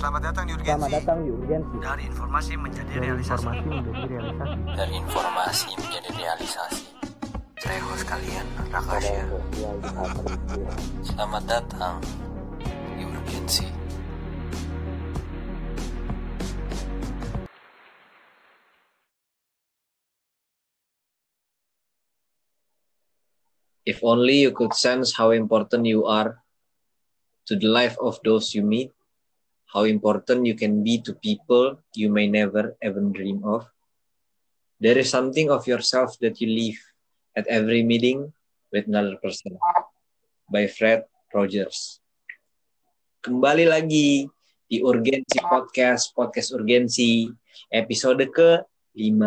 Selamat datang di Urgensi. Selamat datang di Urgensi. Dari informasi menjadi Dari realisasi. informasi menjadi realisasi. dari informasi menjadi realisasi. Saya host kalian, Rakasya. Selamat datang di Urgensi. If only you could sense how important you are to the life of those you meet, how important you can be to people you may never even dream of. There is something of yourself that you leave at every meeting with another person. By Fred Rogers. Kembali lagi di Urgensi Podcast, Podcast Urgensi, episode ke-5.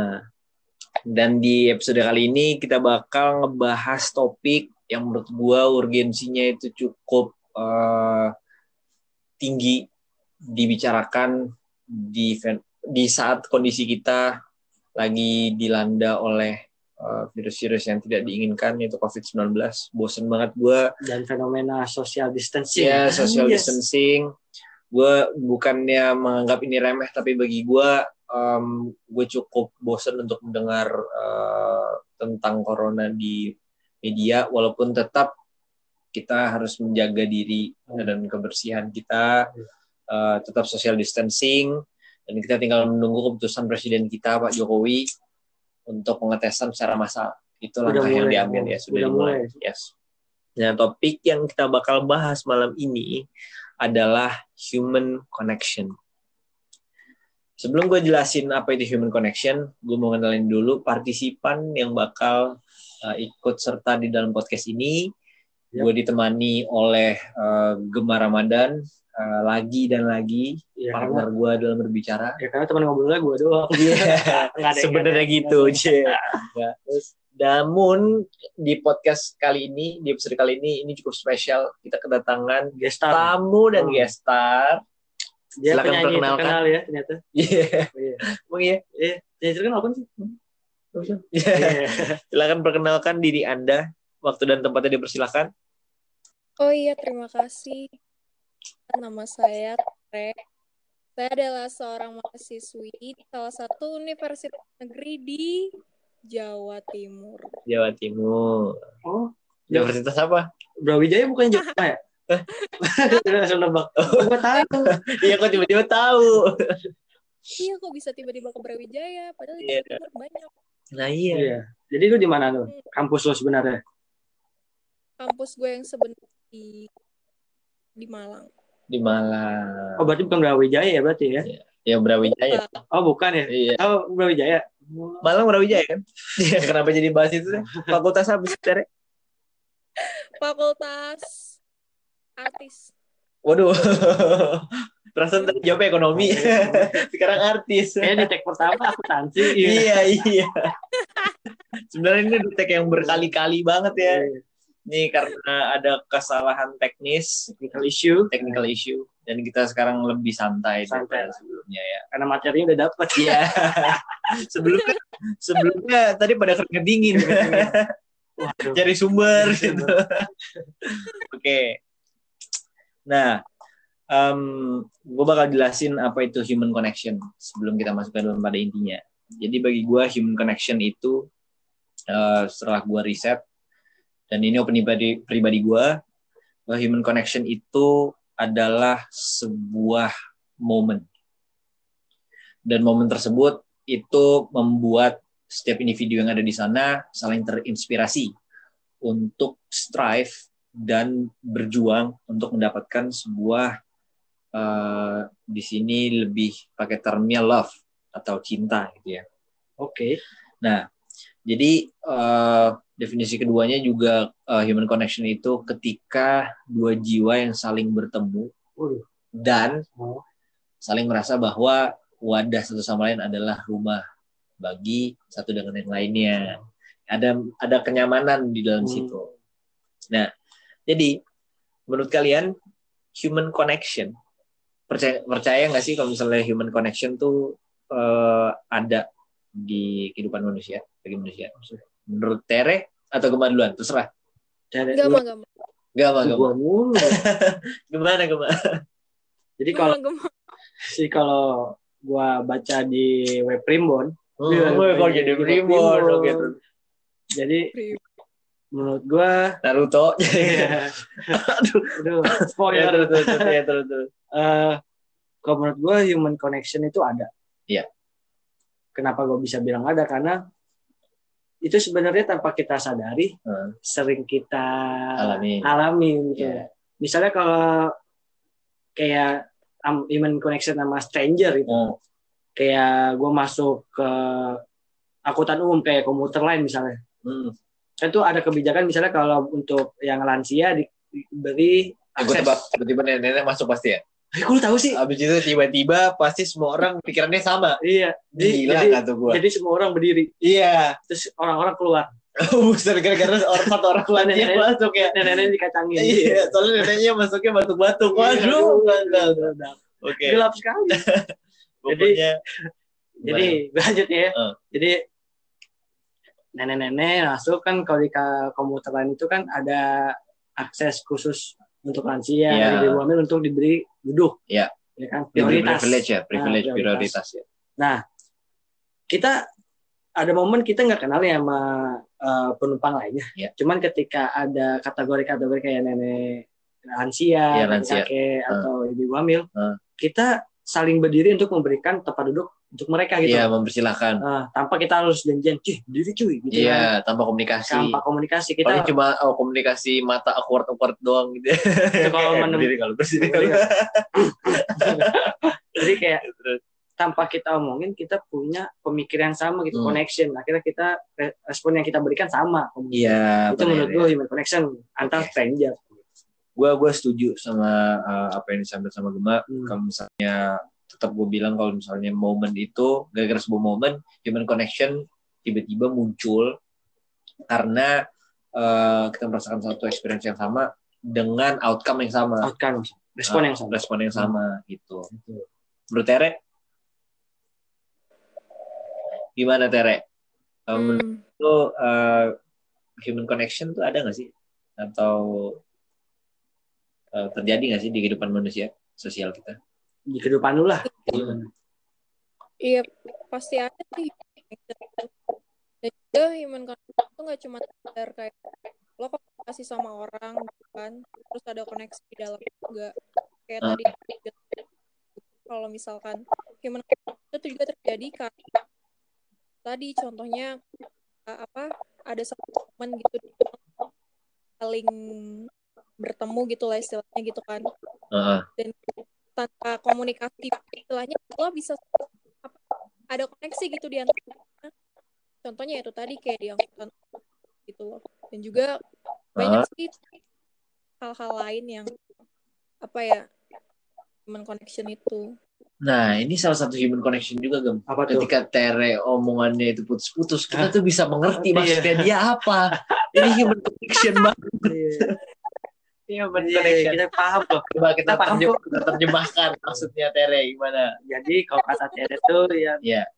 Dan di episode kali ini kita bakal ngebahas topik yang menurut gua urgensinya itu cukup eh, tinggi dibicarakan di di saat kondisi kita lagi dilanda oleh uh, virus-virus yang tidak diinginkan yaitu COVID-19. Bosen banget gue Dan fenomena social distancing. ya social Yes. distancing. Gue bukannya menganggap ini remeh tapi bagi gue um, gue cukup bosen untuk mendengar uh, tentang corona di media walaupun tetap kita harus menjaga diri dan kebersihan kita uh, tetap social distancing dan kita tinggal menunggu keputusan presiden kita Pak Jokowi untuk pengetesan secara massal. Itu langkah yang diambil ya, sudah udah dimulai. mulai. Yes. Nah, topik yang kita bakal bahas malam ini adalah human connection. Sebelum gue jelasin apa itu human connection, gue mau kenalin dulu partisipan yang bakal uh, ikut serta di dalam podcast ini. Yap. Gue ditemani oleh uh, Gemar Ramadan, uh, lagi dan lagi Ya, karena, partner gue dalam berbicara. ya, karena teman ngobrolnya gue doang. Yang- Sebenarnya gitu, Cie. Ya. Namun di podcast kali ini, di episode kali ini, ini cukup spesial. Kita kedatangan Gestar. tamu dan Hmm. gestar. Dia Silakan penyanyi perkenalkan. terkenal ya ternyata. Iya, Iya. Emang iya. Iya, penyanyi terkenal apa sih? Iya. Iya. Silakan perkenalkan diri Anda. Waktu dan tempatnya dipersilakan. Oh iya, terima kasih. Nama saya Tere. Saya adalah seorang mahasiswi di salah satu universitas negeri di Jawa Timur. Jawa Timur. Oh, Ya. Universitas apa? Brawijaya bukan Jawa ya? Langsung nebak. Oh, gue tahu. Iya, kok tiba-tiba tahu. Iya, kok bisa tiba-tiba ke Brawijaya? Padahal di Iya. Timur banyak. Nah, iya. Iya. Jadi lu di mana tuh? Kampus lu sebenarnya? Kampus gue yang sebenarnya di, di Malang. Di Malang. Oh, berarti bukan Brawijaya ya berarti ya? Ya, Brawijaya. Bukan. Oh, bukan ya? Iya. Oh, Brawijaya. Malang Brawijaya kan? Iya, kenapa jadi bahas itu? Fakultas apa sih, Tere? Fakultas Artis. Waduh. Perasaan tadi jawab ekonomi. Sekarang artis. Kayaknya di tag pertama akuntansi. iya, iya. Sebenarnya ini di tag yang berkali-kali banget ya. Ini karena ada kesalahan teknis, Technical issue. technical issue. Dan kita sekarang lebih santai, Santai. daripada sebelumnya ya. Karena materinya udah dapet. Iya. sebelumnya sebelumnya tadi pada keringet dingin. Waduh. Cari sumber gitu. Oke. Nah, em gue bakal jelasin apa itu human connection sebelum kita masuk ke dalam pada intinya. Jadi bagi gue human connection itu eh, setelah gue riset dan ini opini pribadi, pribadi gue bahwa human connection itu adalah sebuah momen dan momen tersebut itu membuat setiap individu yang ada di sana saling terinspirasi untuk strive dan berjuang untuk mendapatkan sebuah eh, di sini lebih pakai termnya love atau cinta gitu ya. Oke. Nah, jadi eh, definisi keduanya juga eh, human connection itu ketika dua jiwa yang saling bertemu dan Oh. saling merasa bahwa wadah satu sama lain adalah rumah bagi satu dengan yang lainnya. Ada ada kenyamanan di dalam Hmm. situ. Nah, jadi menurut kalian human connection percaya percaya nggak sih kalau misalnya human connection tuh eh, ada di kehidupan manusia bagi manusia? Menurut Tere atau Gemma duluan? Terserah. Dari Gama, gama. Gama, gua gama. mulu. Gimana, gama? Jadi kalau sih kalau gua baca di web Primbon Oh, kalau jadi primbon gitu. jadi menurut gua Naruto. Iya. Aduh. Aduh, Ya, spoiler terus, terus, terus, ya, terus, terus. Eh, kalau menurut gue human connection itu ada. Iya. Kenapa gue bisa bilang ada? Karena itu sebenarnya tanpa kita sadari Hmm. sering kita Alami. alami gitu. Iya. Misalnya kalau kayak um, human connection sama stranger itu, Oh, kayak gue masuk ke angkutan umum kayak komuter lain misalnya, hmm. kan tuh ada kebijakan misalnya kalau untuk yang lansia di- diberi Eh, akses. tiba-tiba nenek masuk pasti ya. Eh, lu tahu sih? Abis itu tiba-tiba pasti semua orang pikirannya sama. Iya. Jadi, Gila jadi, kata gue. jadi semua orang berdiri. Iya. Terus orang-orang keluar. Buset, gara-gara orang satu orang lanjut Nenek- masuk ya. Nenek-nenek dikacangin. Iya, soalnya neneknya masuknya batuk-batuk. Waduh. Oke, Gelap sekali. pokoknya. Jadi lanjut ya. Eh. Jadi nenek-nenek masuk kan kalau di komuter lain itu kan ada akses khusus untuk lansia, Iya. ibu hamil untuk diberi duduk. Iya. Ya kan prioritas. privilege ya, privilege, Nah, prioritas ya. Nah, kita ada momen kita nggak kenal ya sama eh, penumpang lainnya. Iya. Cuman ketika ada kategori-kategori kayak nenek lansia, Iya, nenek lansia. kakek Hmm. atau ibu hamil, Hmm. kita saling berdiri untuk memberikan tempat duduk untuk mereka gitu. Iya, mempersilahkan. Nah, tanpa kita harus janjian, cuy, berdiri cuy, gitu kan. Iya, tanpa komunikasi. Tanpa komunikasi kita Paling cuma oh, komunikasi mata awkward awkward doang gitu. Itu kalau menem- berdiri kalau berdiri. jadi kayak tanpa kita omongin kita punya pemikiran yang sama gitu, Hmm. connection. Akhirnya kita re- respon yang kita berikan sama. Iya, itu menurut benar, gue ya. human connection antar Oke. stranger. gue gue setuju sama uh, apa yang disampaikan sama Gema Hmm. kalau misalnya tetap gue bilang kalau misalnya momen itu gara-gara sebuah momen human connection tiba-tiba muncul karena uh, kita merasakan satu experience yang sama dengan outcome yang sama. Outcome, respon yang sama. respon yang sama gitu. Menurut Tere? Gimana Tere? Uh, Hmm. lu uh, human connection tuh ada nggak sih? Atau uh, terjadi nggak sih di kehidupan manusia sosial kita Di kehidupan lu lah. Iya, pasti ada sih. Dan juga human connection itu nggak cuma sekedar kayak lo komunikasi sama orang kan, terus ada koneksi di dalam juga. Kayak Ah. tadi kalau misalkan human connection itu juga terjadi karena tadi contohnya uh, apa ada satu momen gitu saling bertemu gitu lah istilahnya gitu kan Heeh. Tanpa komunikasi istilahnya lo bisa apa, ada koneksi gitu di antara contohnya itu tadi kayak di angkutan gitu loh. Dan juga banyak sih hal-hal lain yang apa ya human connection itu. Nah ini salah satu human connection juga gem. Apa tuh? ketika Tere omongannya itu putus-putus kita tuh bisa mengerti Iya. maksudnya dia apa. Ini human connection banget Iya, human iya, connection kita paham loh. coba kita Kita paham terjem- terjemahkan maksudnya Tere gimana? Jadi kalau kata Tere tuh yang Iya.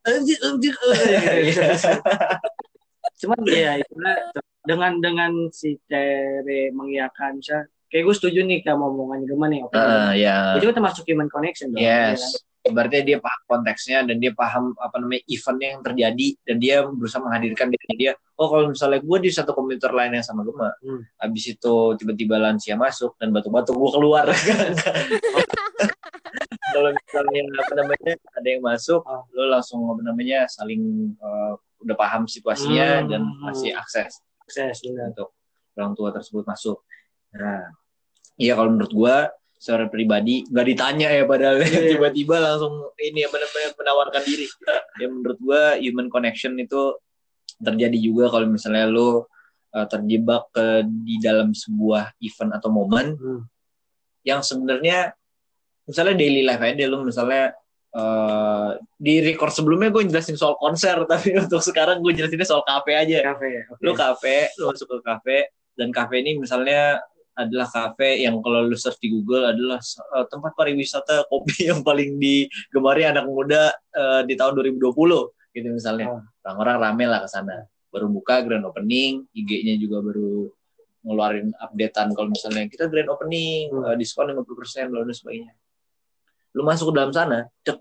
cuman ya itulah dengan dengan si Tere mengiyakan misalnya kayak gue setuju nih sama omongan Gema nih? Oke Ah, ya itu kan termasuk human connection dong ya kan? Berarti dia paham konteksnya dan dia paham apa namanya eventnya yang terjadi dan dia berusaha menghadirkan diri dia. Oh kalau misalnya gue di satu komuter lain yang sama Gema, Hmm. habis itu tiba-tiba lansia masuk dan batu-batu gue keluar. kalau misalnya apa namanya ada yang masuk, Oh. lo langsung apa namanya saling uh, udah paham situasinya Hmm. dan masih akses benar untuk orang tua tersebut masuk. Nah, iya kalau menurut gua secara pribadi nggak ditanya ya padahal Iya. tiba-tiba langsung ini ya benar-benar menawarkan diri. Ya menurut gua human connection itu terjadi juga kalau misalnya lo uh, terjebak ke di dalam sebuah event atau momen Hmm. yang sebenarnya misalnya daily life aja lo misalnya uh, di record sebelumnya gue jelasin soal konser tapi untuk sekarang gue jelasinnya soal kafe aja kafe oke. lu kafe lu masuk ke kafe dan kafe ini misalnya adalah kafe yang kalau lu search di Google adalah uh, tempat pariwisata kopi yang paling digemari anak muda uh, di tahun 2020 gitu misalnya. Oh. orang-orang rame lah ke sana. Baru buka grand opening IG-nya juga baru ngeluarin updatean kalau misalnya kita grand opening Hmm. uh, diskon 50% dan sebagainya. Lu masuk ke dalam sana cek.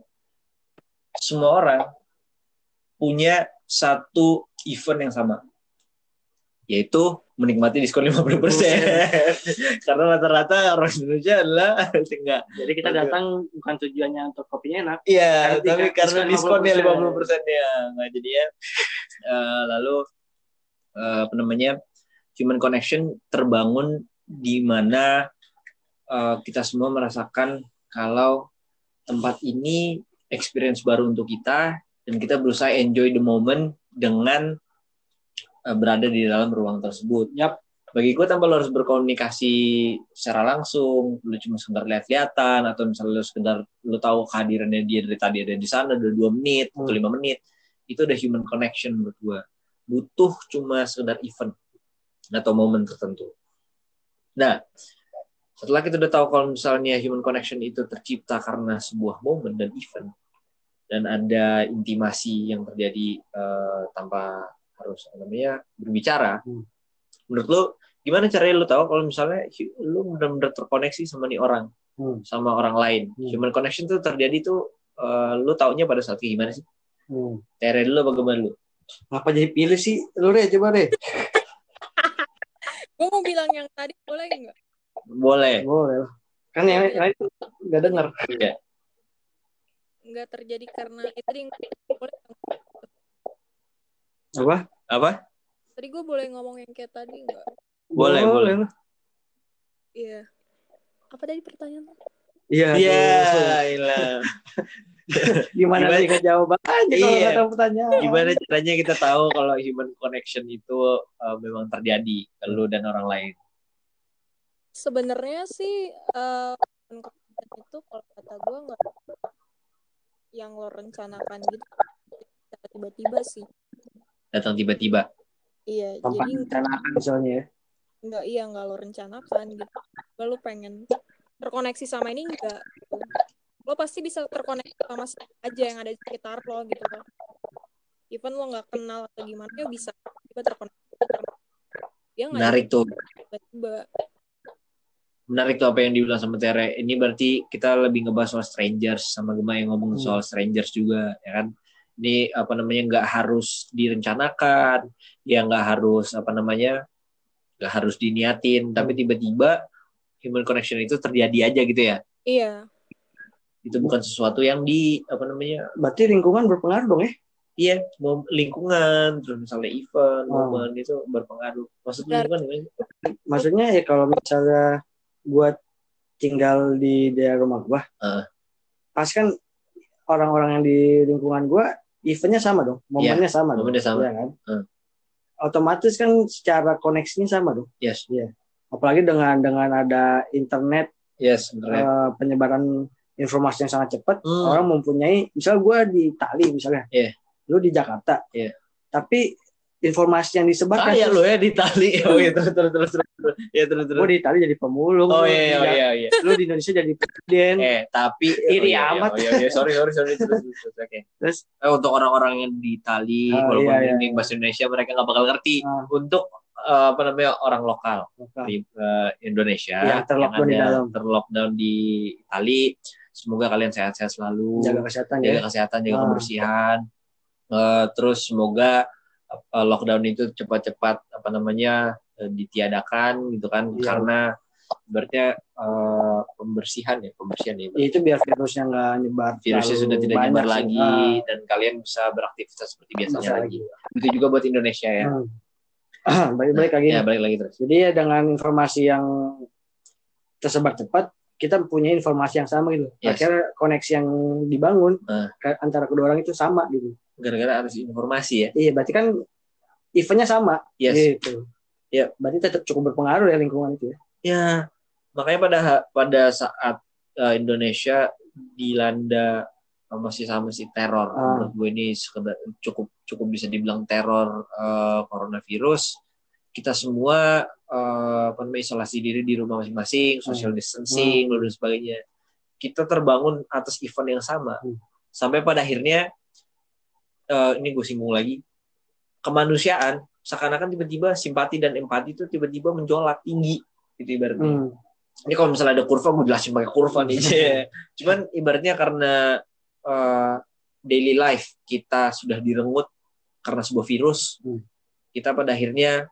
Semua orang punya satu event yang sama. Yaitu menikmati diskon 50% karena rata-rata orang Indonesia adalah enggak Jadi kita datang bukan tujuannya untuk kopinya enak. Iya, tapi karena diskon diskonnya 50%. 50 persennya, nah jadinya eh, lalu eh, apa namanya human connection terbangun di mana eh, kita semua merasakan kalau tempat ini experience baru untuk kita dan kita berusaha enjoy the moment dengan berada di dalam ruang tersebut. Yap. Bagi gue tanpa lo harus berkomunikasi secara langsung, lu cuma sekedar lihat-lihatan atau misalnya lu sekedar lu tahu kehadirannya dia dari tadi ada di sana udah dua menit atau Hmm. lima menit, itu udah human connection menurut gue. Butuh cuma sekedar event atau momen tertentu. Nah, setelah kita udah tahu kalau misalnya human connection itu tercipta karena sebuah momen dan event dan ada intimasi yang terjadi eh, tanpa harus namanya berbicara. Hmm. Menurut lu gimana caranya lu tahu kalau misalnya lu benar-benar terkoneksi sama nih orang, Hmm. sama orang lain. Hmm. Human connection tuh terjadi tuh eh, lu taunya pada saat gimana sih? Hmm. Tere dulu apa gimana lu? Apa jadi pilih sih? Lu deh coba deh. Gue mau bilang yang tadi boleh nggak? Boleh. Boleh lah. Kan yang lain nggak dengar. Iya. Nggak terjadi karena itu tadi boleh Apa? Apa? tadi gue boleh ngomong yang kayak tadi nggak? Boleh, boleh. lah. Iya. Apa tadi pertanyaan? Iya. Iya, aduh. ilah. Gimana sih jawabannya kalau Iya. tahu pertanyaan? Gimana caranya kita tahu kalau human connection itu eh, memang terjadi ke lu dan orang lain? Sebenarnya sih konten itu kalau kata gue nggak yang lo rencanakan gitu tiba-tiba sih. Datang tiba-tiba. Iya, Tanpa jadi rencanakan misalnya ya. nggak iya nggak lo rencanakan gitu. Nggak lo pengen terkoneksi sama ini enggak gitu. Lo pasti bisa terkoneksi sama siapa aja yang ada di sekitar lo gitu loh. Even lo nggak kenal atau gimana ya bisa tiba terkoneksi. Dia Menarik tuh. tiba-tiba. Menarik tuh apa yang dibilang sama Tere. Ini berarti kita lebih ngebahas soal strangers sama Gema yang ngomong Hmm. soal strangers juga, ya kan? Ini apa namanya nggak harus direncanakan, ya nggak harus apa namanya nggak harus diniatin, tapi tiba-tiba human connection itu terjadi aja gitu ya. Iya, Itu bukan sesuatu yang di apa namanya Berarti lingkungan berpengaruh dong ya? Iya, mau lingkungan, terus misalnya event, Hmm. momen itu berpengaruh. Maksudnya lingkungan gimana sih? Maksudnya ya kalau misalnya gua tinggal di daerah rumah gua, Heeh. pas kan orang-orang yang di lingkungan gua eventnya sama dong, momennya sama dong, momennya sama. Iya kan? Hmm. Otomatis kan secara koneksinya sama dong. Yes, Apalagi dengan dengan ada internet yes, bener. eh, penyebaran informasi yang sangat cepat, Hmm. orang mempunyai, misal gua di Itali misalnya, Iya. lu di Jakarta, Iya. tapi informasi yang disebarkan, Ah ya lo ya di Itali. Oh iya terus terus terus terus. Ya terus terus. gua di Itali jadi pemulung, Oh iya di iya Jak- iya iya. lu di Indonesia jadi presiden, Eh tapi Iri oh, iya, amat. Iya, oh, iya, sorry sorry sorry terus terus. Oke. Terus? Eh, untuk orang-orang yang di Itali Oh, walaupun iya, iya, ini bahasa Indonesia mereka nggak bakal ngerti. Ah. Untuk eh, apa namanya orang lokal Nah, di eh, Indonesia Yang terlockdown di ada dalam. terlockdown di Itali. Semoga kalian sehat-sehat selalu. jaga kesehatan jaga ya. kesehatan, jaga Ah. kebersihan. Eh, terus semoga eh, lockdown itu cepat-cepat apa namanya eh, ditiadakan gitu kan Iya. karena berarti eh, pembersihan ya pembersihan ya. Ya, itu biar virusnya nggak nyebar. Virusnya sudah tidak nyebar lagi Ah, dan kalian bisa beraktivitas seperti biasanya Bisa lagi. Itu juga buat Indonesia ya. hmm. Balik-balik lagi. Ya balik lagi terus. Jadi ya dengan informasi yang tersebar cepat, kita punya informasi yang sama gitu. Yes. Akhirnya koneksi yang dibangun Ah. ke- antara kedua orang itu sama gitu. Gara-gara harus informasi ya. Iya, berarti kan eventnya sama Yes. gitu. Iya. Berarti tetap cukup berpengaruh ya lingkungan itu ya. Ya, makanya pada pada saat eh, Indonesia dilanda eh, masih sama si teror, Ah. menurut gue ini sekedar cukup cukup bisa dibilang teror eh, coronavirus. Kita semua eh, apa namanya isolasi diri di rumah masing-masing, social distancing, dan sebagainya. Kita terbangun atas event yang sama, Hmm. sampai pada akhirnya eh, ini gue singgung lagi. Kemanusiaan seakan-akan tiba-tiba simpati dan empati itu tiba-tiba menjolak tinggi gitu ibaratnya. Hmm. ini kalau misalnya ada kurva gue jelasin pakai kurva nih. Cuman ibaratnya karena uh, daily life kita sudah direnggut karena sebuah virus Hmm. kita pada akhirnya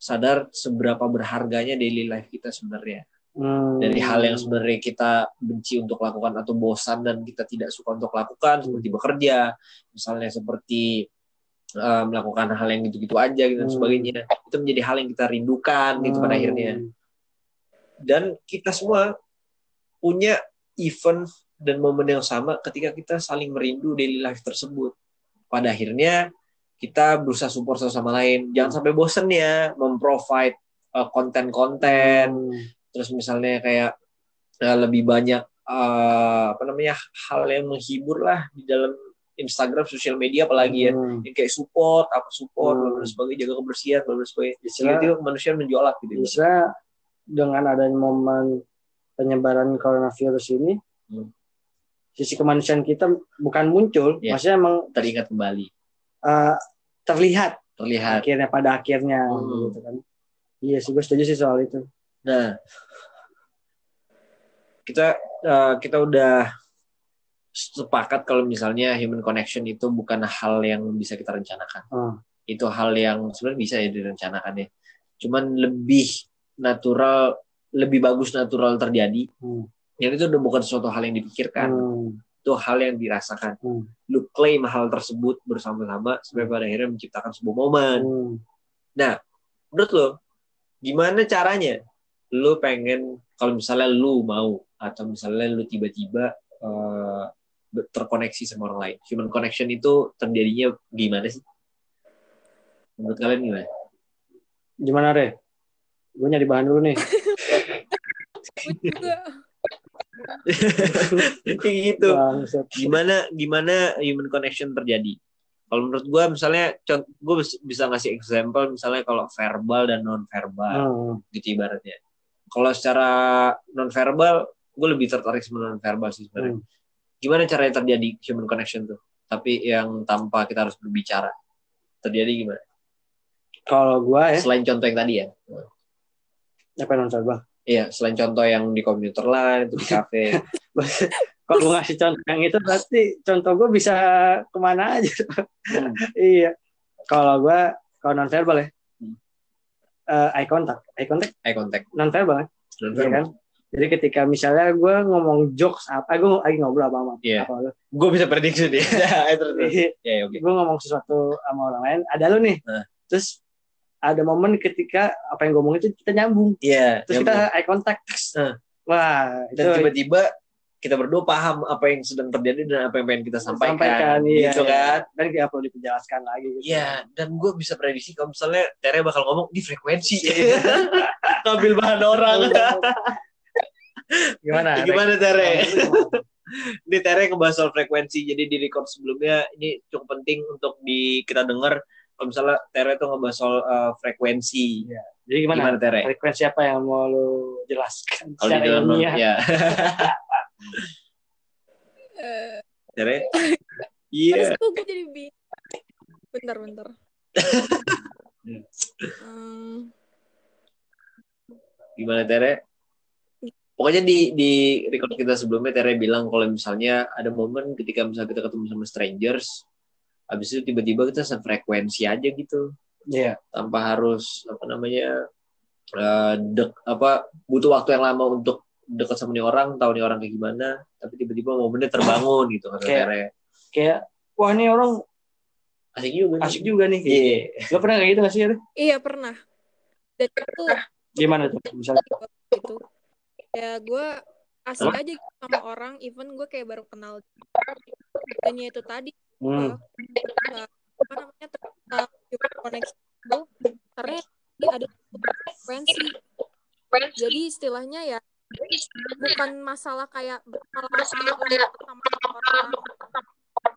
sadar seberapa berharganya daily life kita sebenarnya Hmm. dari hal yang sebenarnya kita benci untuk lakukan atau bosan dan kita tidak suka untuk lakukan seperti bekerja misalnya seperti uh, melakukan hal yang gitu-gitu aja gitu dan Hmm. sebagainya itu menjadi hal yang kita rindukan gitu pada Hmm. akhirnya dan kita semua punya event dan momen yang sama ketika kita saling merindu daily life tersebut pada akhirnya kita berusaha support satu sama lain jangan sampai bosen ya memprovide uh, konten-konten Hmm. Terus misalnya kayak uh, lebih banyak uh, apa namanya hal yang menghibur lah di dalam Instagram sosial media apalagi ya Hmm. yang kayak support apa support Hmm. dan sebagainya jaga kebersihan dan sebagainya Istilah- Sehingga itu manusia menjolak gitu bisa dengan adanya momen penyebaran coronavirus ini Hmm. sisi kemanusiaan kita bukan muncul Ya. maksudnya emang teringat kembali uh, terlihat terlihat akhirnya pada akhirnya Hmm. gitu kan iya sih gue setuju sih soal itu Nah, kita uh, kita udah sepakat kalau misalnya human connection itu bukan hal yang bisa kita rencanakan. Hmm. Itu hal yang sebenarnya bisa ya direncanakan ya. Cuman lebih natural, lebih bagus natural terjadi. Hmm. Yang itu udah bukan suatu hal yang dipikirkan, Hmm. itu hal yang dirasakan. Hmm. Lu claim hal tersebut bersama-sama sampai pada akhirnya menciptakan sebuah momen. Hmm. menurut lo gimana caranya lu pengen kalau misalnya lu mau atau misalnya lu tiba-tiba ber- terkoneksi sama orang lain. Human connection itu terjadinya gimana sih? Menurut kalian gimana? Gimana re? Gue nyari bahan dulu nih. Kayak gitu. Gimana gimana human connection terjadi? Kalau menurut gue misalnya gue bisa ngasih example misalnya kalau verbal dan non verbal Hmm. gitu ibaratnya. Kalau secara non verbal, gue lebih tertarik sama non verbal sih sebenarnya. Hmm. Gimana caranya terjadi human connection tuh? Tapi yang tanpa kita harus berbicara. Terjadi gimana? kalau gue ya Selain contoh yang tadi ya. apa non verbal Iya, selain contoh yang di komuter lain, itu di kafe. kalau gue ngasih contoh yang itu berarti contoh gue bisa ke mana aja Hmm. iya kalau gue kalau non verbal ya Eh, eye contact eye contact Eye contact. non verbal Non Iya kan? Jadi ketika misalnya gue ngomong jokes apa, gue lagi ngobrol apa sama Iya. apa. Gue bisa prediksi deh. Ya. Iya, Ya, ya, oke. gue ngomong sesuatu sama orang lain, ada lu nih. Nah. Terus ada momen ketika apa yang gue omongin itu kita nyambung. Iya. Terus yang- kita eye contact. Nah. Wah, itu dan tiba-tiba kita berdua paham apa yang sedang terjadi dan apa yang pengen kita sampaikan, sampaikan, iya, gitu iya. kan dan gak perlu dipenjelaskan lagi. Gitu. Iya, dan gue bisa prediksi kalau misalnya Tere bakal ngomong di frekuensi. Ngambil bahan orang. Gimana? Gimana Tere? Ini Tere ngebahas soal frekuensi, jadi di record sebelumnya ini cukup penting untuk di kita dengar. Kalau misalnya Tere tuh ngebahas soal uh, frekuensi. Jadi gimana? Gimana Tere? Frekuensi apa yang mau lu jelaskan Kalau secara ilmiah? ya. Eh, Tere? Iya. Terus kok gue jadi bingung. Bentar, bentar. Hmm, Gimana Tere? Pokoknya di di record kita sebelumnya Tere bilang kalau misalnya ada momen ketika misalnya kita ketemu sama strangers, habis itu tiba-tiba kita sefrekuensi aja gitu, Iya. tanpa harus apa namanya eh, dek apa butuh waktu yang lama untuk dekat sama nih orang, tahu nih orang kayak gimana, tapi tiba-tiba momennya terbangun gitu kata Kayak-. Kayak, wah ini orang Asik juga. nih. asik juga nih. Iya. Lo pernah kayak gitu gak sih? Iya, pernah. Dan itu Gimana tuh? Misalnya, gitu. Ya gue asik aja gitu sama orang, even gue kayak baru kenal. Dan ya itu tadi, hmm. uh, apa namanya, human connection itu, karena ini ada frekuensi. Jadi istilahnya ya, bukan masalah kayak berpengalaman sama orang,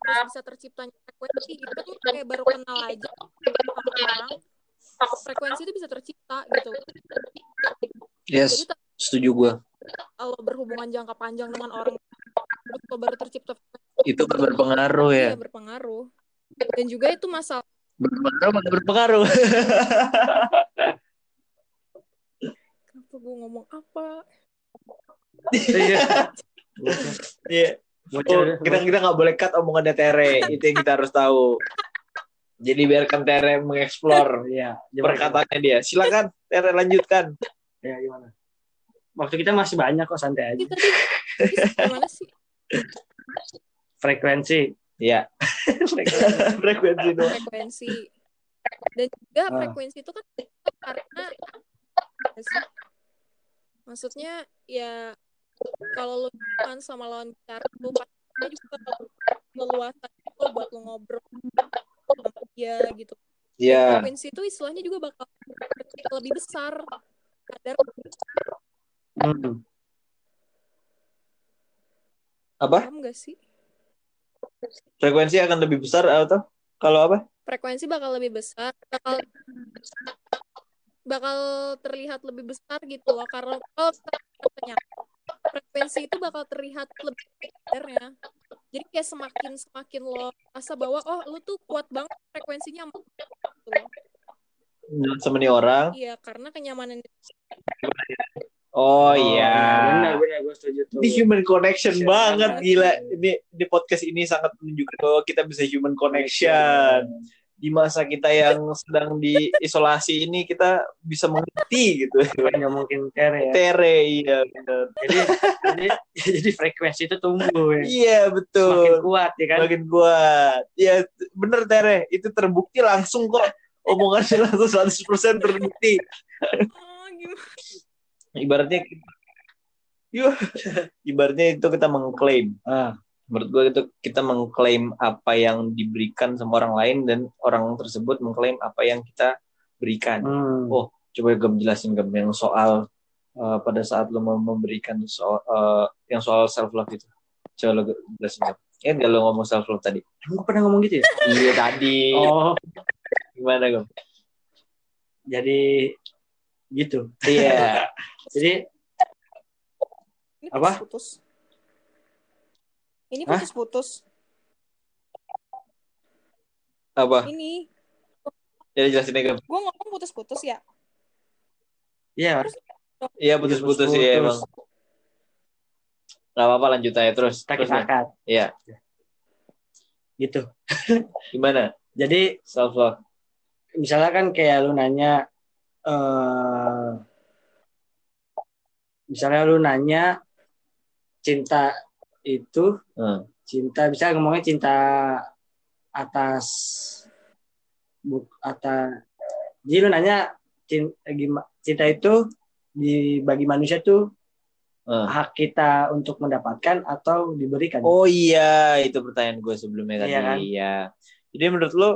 terus bisa terciptanya frekuensi, itu tuh kayak baru kenal aja sama orang, frekuensi itu bisa tercipta gitu. Yes, Jadi setuju gue. kalau berhubungan jangka panjang dengan orang kalau baru tercipta Itu kan berpengaruh ya. iya berpengaruh dan juga itu masalah Berpengaruh, berpengaruh. kenapa gue ngomong apa Iya. Iya. Oh, kita kita nggak boleh cut omongannya Tere. Itu yang kita harus tahu. Jadi biarkan Tere mengeksplor Iya. Gimana? perkataannya dia. Silakan Tere lanjutkan. Ya, gimana? Waktu kita masih banyak kok santai aja. Gimana sih? Frekuensi. Iya. Frekuensi doang. Frekuensi. Dan juga Ah. frekuensi itu kan karena maksudnya ya kalau lu kan sama lawan bicara lu pastinya juga leluasan lo buat lu ngobrol sama dia gitu. Iya. Frekuensi itu istilahnya juga bakal lebih besar. Kadar Hmm. Apa? paham gak sih? Frekuensi akan lebih besar atau kalau apa? frekuensi bakal lebih besar bakal bakal terlihat lebih besar gitu loh karena kalau frekuensi itu bakal terlihat lebih besar ya jadi kayak semakin semakin lo rasa bahwa oh lu tuh kuat banget frekuensinya gitu loh. Sama nih orang. iya karena kenyamanan Oh, iya. Benar, benar. Gue setuju tuh. Ini human connection Connection banget banget. gila. Ini di podcast ini sangat menunjukkan bahwa kita bisa human connection. Di masa kita yang sedang diisolasi ini kita bisa mengerti gitu. Hanya mungkin Tere ya. Tere iya benar. Jadi, jadi, jadi frekuensi itu tumbuh ya. Iya Makin betul. kuat ya kan. Makin kuat. Ya bener Tere, itu terbukti langsung kok. Omongannya langsung 100% terbukti. oh gimana Ibaratnya Yuh, ibaratnya itu kita mengklaim. Ah, menurut gue itu kita mengklaim apa yang diberikan sama orang lain dan orang tersebut mengklaim apa yang kita berikan. hmm. Oh, Coba gue jelasin Gem yang soal uh, pada saat lo mau memberikan soal uh, yang soal self love itu. Coba lo jelasin Gem. Ingat gak lo ngomong self love tadi? Gue pernah ngomong gitu ya? iya tadi. Oh, Gimana Gem? jadi gitu. Iya. Jadi ini Apa? putus ini Hah? putus-putus apa? ini Jadi jelasin Gem. gue ngomong putus-putus ya ya Iya putus-putus ya emang. Gak apa-apa lanjut aja terus. Gem. akad Iya. gitu. Gimana? Jadi Self love. misalnya kan kayak lu nanya eh misalnya lu nanya cinta itu Hmm. cinta bisa ngomongnya cinta atas buk atas jadi lu nanya cinta, cinta itu di bagi manusia tuh Hmm. hak kita untuk mendapatkan atau diberikan Oh iya, itu pertanyaan gue sebelumnya tadi. Iya kan? Iya. Jadi menurut lo,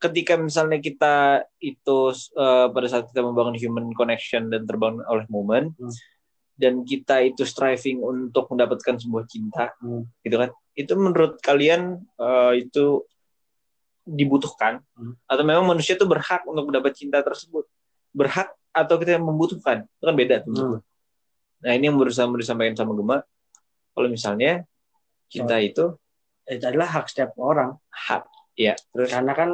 ketika misalnya kita itu eh, pada saat kita membangun human connection dan terbangun oleh momen, Hmm. Dan kita itu striving untuk mendapatkan sebuah cinta, Hmm. gitu kan? Itu menurut kalian eh, itu dibutuhkan Hmm. atau memang manusia itu berhak untuk mendapat cinta tersebut? Berhak atau kita yang membutuhkan? Itu kan beda tuh. Hmm. Nah ini yang berusaha disampaikan sama Gema. Kalau misalnya cinta itu itu adalah hak setiap orang hak, ya. Terus karena kan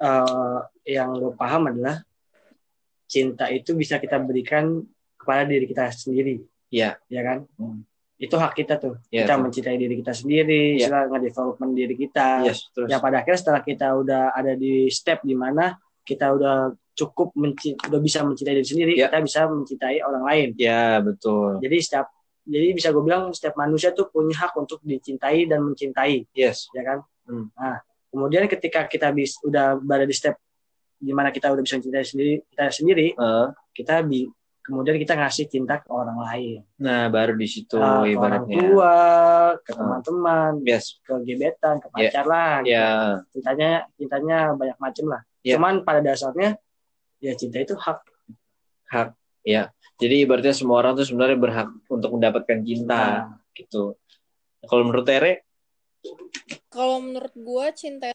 eh, yang lo paham adalah cinta itu bisa kita berikan kepada diri kita sendiri Iya. ya kan Hmm. itu hak kita tuh ya, kita tuh. mencintai diri kita sendiri Iya. istilah ngedevelopment diri kita Yes, terus. ya pada akhirnya setelah kita udah ada di step di mana kita udah cukup menci- udah bisa mencintai diri sendiri Iya. kita bisa mencintai orang lain Ya betul. jadi setiap jadi bisa gue bilang setiap manusia tuh punya hak untuk dicintai dan mencintai Yes. ya kan Hmm. nah kemudian ketika kita bis, udah berada di step di mana kita udah bisa mencintai sendiri kita sendiri Eh, kita bi kemudian kita ngasih cinta ke orang lain nah baru di situ Nah, ke orang ibaratnya. tua ke Ah. teman-teman Yes. ke gebetan ke pacar lah gitu. Ya. cintanya cintanya banyak macam lah Ya. cuman pada dasarnya ya cinta itu hak Hak. Ya. Jadi ibaratnya semua orang tuh sebenarnya berhak untuk mendapatkan cinta Nah, gitu. Kalau menurut Tere, Kalau menurut gue cinta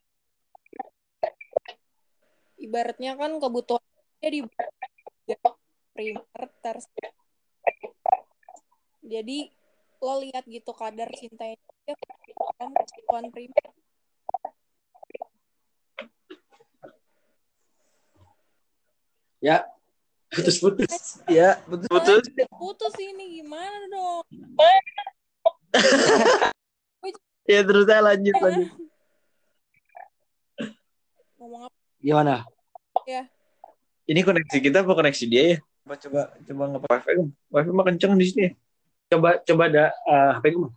ibaratnya kan kebutuhannya di primer tersier. Jadi lo lihat gitu kadar cintanya dia dalam kebutuhan primer. Putus-putus. Ya, putus-putus. Putus ini gimana dong? Ya terus saya lanjut lanjut. Ngomong apa? Gimana? Ini koneksi kita apa koneksi dia ya? Coba coba coba nggak wifi. Wifi mah kenceng di sini. Coba coba ada eh, HP gue.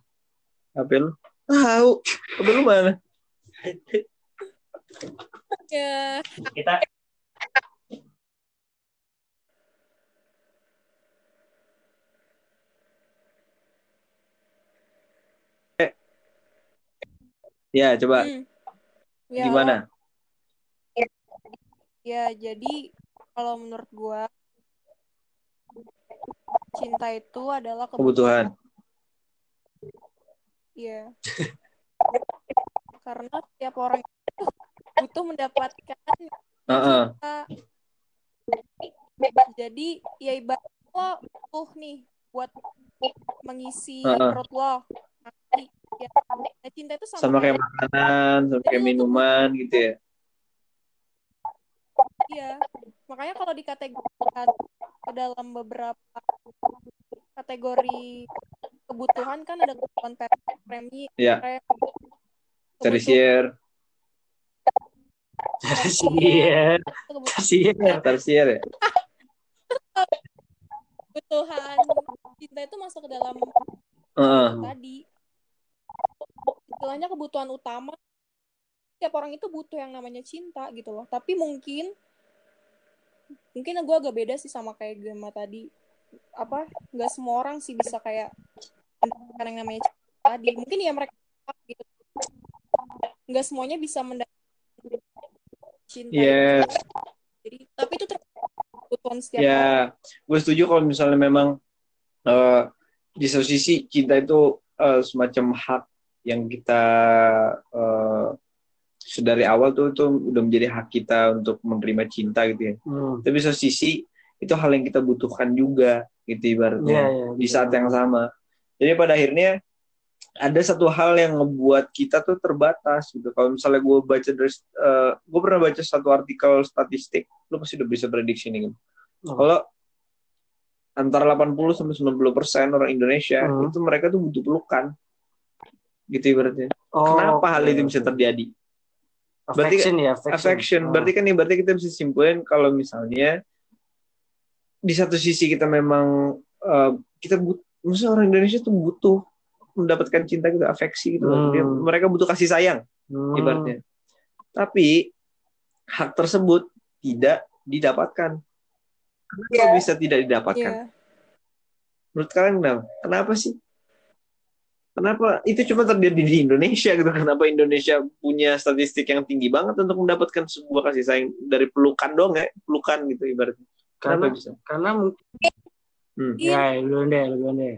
HP lu? Tahu. HP lu mana? Ya, Kita Ya, coba hmm. Ya, gimana? Ya, jadi kalau menurut gua cinta itu adalah Kebutuhan. Iya. Karena setiap orang itu butuh mendapatkan Heeh. cinta. Jadi ya ibarat lo butuh nih buat mengisi Heeh. perut lo. Nanti, ya, nah, cinta itu sama, Sama kayak makanan, sama kayak minuman gitu ya. iya. Makanya kalau dikategorikan ke dalam beberapa kategori kebutuhan kan ada kebutuhan pre- premi, Ya, prem, tersier, kebutuhan Iya. tersier ya. kebutuhan cinta itu masuk ke dalam Heeh. tadi. Istilahnya kebutuhan utama. Setiap orang itu butuh yang namanya cinta gitu loh. Tapi mungkin mungkin gue agak beda sih sama kayak Gema tadi apa nggak semua orang sih bisa kayak mendapatkan yang namanya cinta tadi mungkin ya mereka gitu nggak semuanya bisa mendapatkan cinta Yes. itu. jadi tapi itu tergantung kebutuhan setiap Ya, gue setuju kalau misalnya memang eh, di satu sisi cinta itu eh, semacam hak yang kita eh, sedari awal tuh itu udah menjadi hak kita untuk menerima cinta gitu ya. Hmm. Tapi satu sisi itu hal yang kita butuhkan juga gitu ibaratnya iya. di saat yang sama. Jadi pada akhirnya ada satu hal yang ngebuat kita tuh terbatas gitu. Kalau misalnya gue baca dari, gue pernah baca satu artikel statistik, lu pasti udah bisa prediksi nih. Gem. Oh. Kalau antara 80 sampai 90 persen orang Indonesia Hmm. itu mereka tuh butuh pelukan, gitu ibaratnya. Oh, Kenapa hal oke, itu bisa oke. Terjadi? Berarti Affection ya, affection. Affection, Oh. berarti kan ibaratnya kita bisa simpulin kalau misalnya di satu sisi kita memang eh, kita but, maksudnya orang Indonesia tuh butuh mendapatkan cinta gitu, afeksi gitu. Hmm. Dia- mereka butuh kasih sayang Hmm. ibaratnya. Tapi hak tersebut tidak didapatkan. Kenapa bisa tidak didapatkan? Iya. Menurut kalian kenapa? Kenapa sih? Kenapa itu cuma terjadi di Indonesia gitu? Kenapa Indonesia punya statistik yang tinggi banget untuk mendapatkan sebuah kasih sayang dari pelukan dong ya, pelukan gitu ibaratnya. Kenapa Karena bisa? karena mungkin Hmm. ya dulu deh, dulu deh.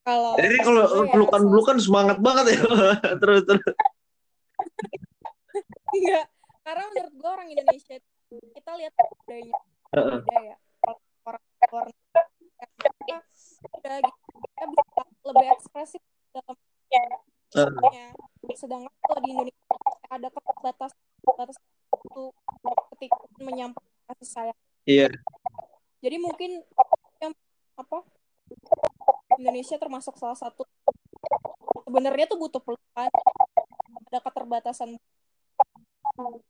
kalau Jadi kalau ya, pelukan-pelukan semangat banget ya. terus terus. Enggak, karena menurut gue orang Indonesia kita lihat beda ya. Orang mereka udah gitu, mereka bisa lebih ekspresif dalam Heeh. Sedangkan kalau di Indonesia ada kebatas batas itu ketika menyampaikan kasih sayang. Iya. Jadi mungkin yang apa Indonesia termasuk salah satu sebenarnya tuh butuh pelukan ada keterbatasan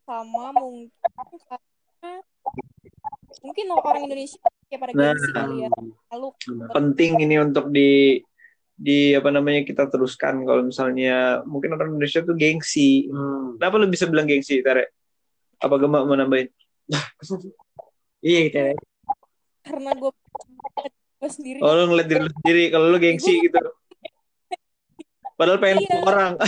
sama mungkin karena mungkin orang Indonesia kayak pada Nah. gengsi kali ya lalu Penting ini untuk di di apa namanya kita teruskan kalau misalnya mungkin orang Indonesia tuh gengsi. Hmm. Kenapa lu bisa bilang gengsi, Tare? Apa Gemma mau nambahin? Iya ya. karena gue gue sendiri Oh, lu ngeliat diri lu sendiri kalau lu gengsi gitu. Padahal pengen Iya. orang.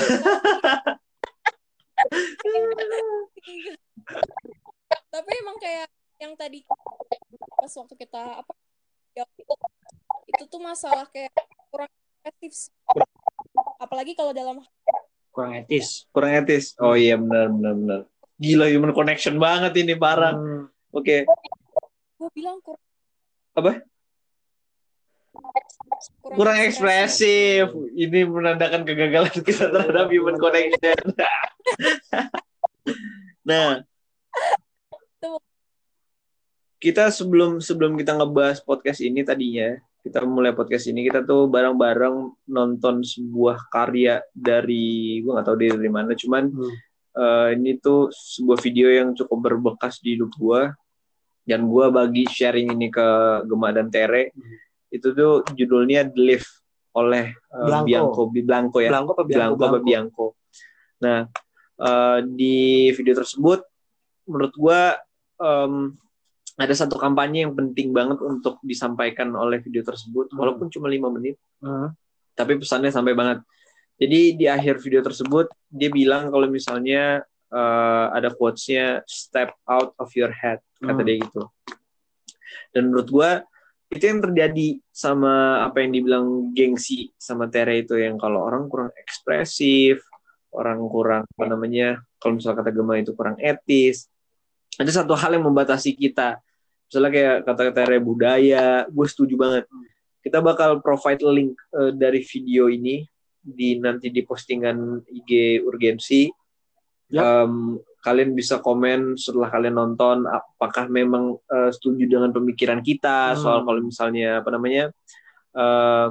tapi emang kayak yang tadi kita apa ya, itu tuh masalah kayak kurang sih. apalagi kalau dalam kurang etis. Kurang etis. Oh iya benar benar benar. Gila human connection banget ini parah. Hmm. Oke. gue bilang kurang Apa? Kurang ekspresif. Ini menandakan kegagalan kita terhadap human connection. nah, kita sebelum sebelum kita ngebahas podcast ini tadinya kita mulai podcast ini kita tuh bareng-bareng nonton sebuah karya dari gue nggak tahu dari mana cuman Hmm. eh, ini tuh sebuah video yang cukup berbekas di hidup gue dan gue bagi sharing ini ke Gema dan Tere Hmm. itu tuh judulnya The Lift oleh eh, Blanco. Bianco Blanco ya Blanco apa Blanco, apa Bianco. Nah, eh, di video tersebut, menurut gua em, ada satu kampanye yang penting banget untuk disampaikan oleh video tersebut, Hmm. walaupun cuma lima menit, Hmm. tapi pesannya sampai banget. Jadi di akhir video tersebut dia bilang kalau misalnya eh, ada quotes-nya step out of your head kata Hmm. dia gitu. Dan menurut gua itu yang terjadi sama apa yang dibilang gengsi sama Tere itu yang kalau orang kurang ekspresif, orang kurang apa namanya, kalau misalnya kata Gema itu kurang etis. Ada satu hal yang membatasi kita. Misalnya kayak kata Tere budaya, gue setuju banget. Kita bakal provide link eh, dari video ini di nanti di postingan IG urgensi. Yap. Em, kalian bisa komen setelah kalian nonton apakah memang eh, setuju dengan pemikiran kita Hmm. soal kalau misalnya apa namanya eh,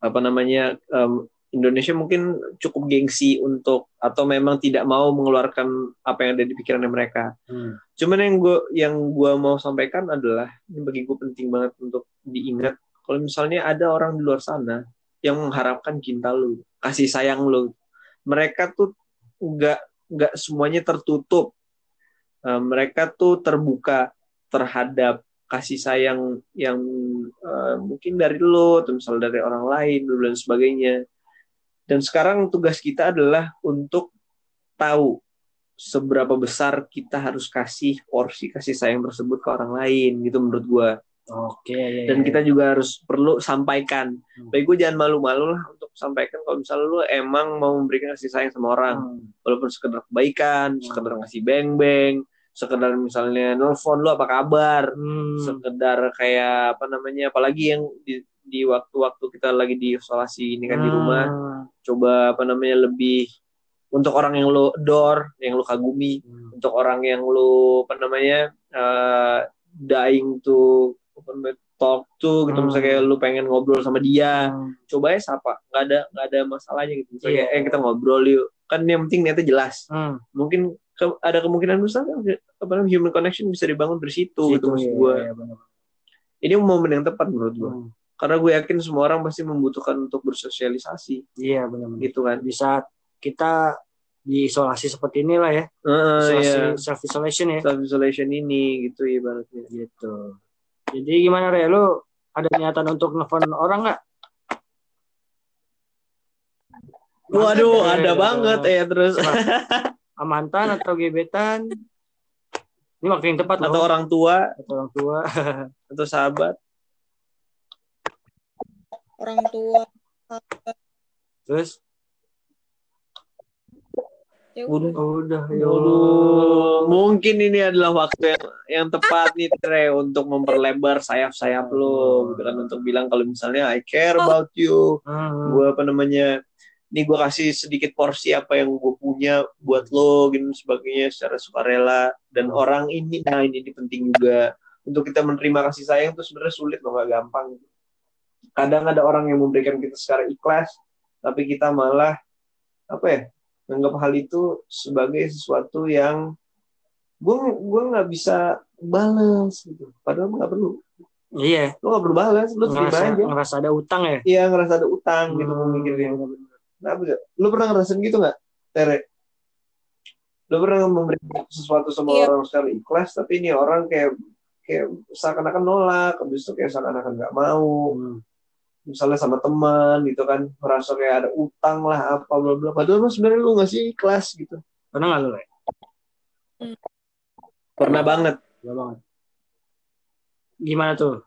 apa namanya em, Indonesia mungkin cukup gengsi untuk atau memang tidak mau mengeluarkan apa yang ada di pikirannya mereka. Hmm. Cuman yang gue yang gua mau sampaikan adalah ini bagi gue penting banget untuk diingat kalau misalnya ada orang di luar sana yang mengharapkan cinta lu, kasih sayang lu, mereka tuh nggak nggak semuanya tertutup. Eh, mereka tuh terbuka terhadap kasih sayang yang eh, mungkin dari lo, atau misalnya dari orang lain dan sebagainya. Dan sekarang tugas kita adalah untuk tahu seberapa besar kita harus kasih porsi kasih sayang tersebut ke orang lain gitu menurut gua Oke. ya, dan ya. kita juga harus perlu sampaikan Hmm. baik gue jangan malu-malu lah untuk sampaikan kalau misalnya lu emang mau memberikan kasih sayang sama orang Hmm. walaupun sekedar kebaikan sekedar ngasih beng-beng sekedar misalnya nelfon lu apa kabar Hmm. sekedar kayak apa namanya apalagi yang di di waktu-waktu kita lagi di isolasi ini kan di rumah Hmm. coba apa namanya lebih untuk orang yang lo adore yang lo kagumi Hmm. untuk orang yang lu apa namanya eh, dying to talk to gitu Hmm. misalnya kayak lu pengen ngobrol sama dia Hmm. coba ya sapa nggak ada nggak ada masalahnya gitu misalnya Iya. eh kita ngobrol yuk kan yang penting niatnya jelas Hmm. mungkin ke- ada kemungkinan besar kan apa namanya human connection bisa dibangun dari situ gitu maksud iya, gue iya, benar. ini momen yang tepat menurut gue Hmm. Karena gue yakin semua orang pasti membutuhkan untuk bersosialisasi Iya benar. gitu kan Di saat kita diisolasi seperti inilah ya, Heeh, isolasi iya. self isolation ya, self isolation ini gitu ibaratnya gitu. Jadi gimana Re, lu ada niatan untuk nelfon orang nggak? waduh Ada, ada ada. banget ya terus Amantan atau gebetan? Ini waktu yang tepat atau loh. orang tua Atau orang tua. atau sahabat orang tua Terus ya Udah. udah udah ya Aduh, mungkin ini adalah waktu yang yang tepat nih Tre untuk memperlebar sayap-sayap lo gitu kan untuk bilang kalau misalnya I care about you, Hmm. gue apa namanya, ini gue kasih sedikit porsi apa yang gue punya buat lo gitu sebagainya secara sukarela dan orang ini nah ini, ini penting juga untuk kita menerima kasih sayang itu sebenarnya sulit loh gak gampang. Kadang ada orang yang memberikan kita secara ikhlas, tapi kita malah apa ya menganggap hal itu sebagai sesuatu yang gue gue nggak bisa balas gitu padahal nggak perlu Iya, lo nggak perlu balas lo terima ngerasa, aja ngerasa ada utang ya. iya ngerasa ada utang gitu Hmm, memikirnya bener-bener. Kenapa gak? lo pernah ngerasain gitu nggak Tere lo pernah memberi sesuatu sama Iya. orang secara ikhlas tapi ini orang kayak kayak seakan-akan nolak habis itu kayak seakan-akan nggak mau Hmm. Misalnya sama teman gitu kan merasa kayak ada utang lah apa bla bla. Padahal mah sebenarnya lu nggak sih ikhlas gitu. Pernah nggak lu, Re? pernah banget. Gak banget. Gimana tuh?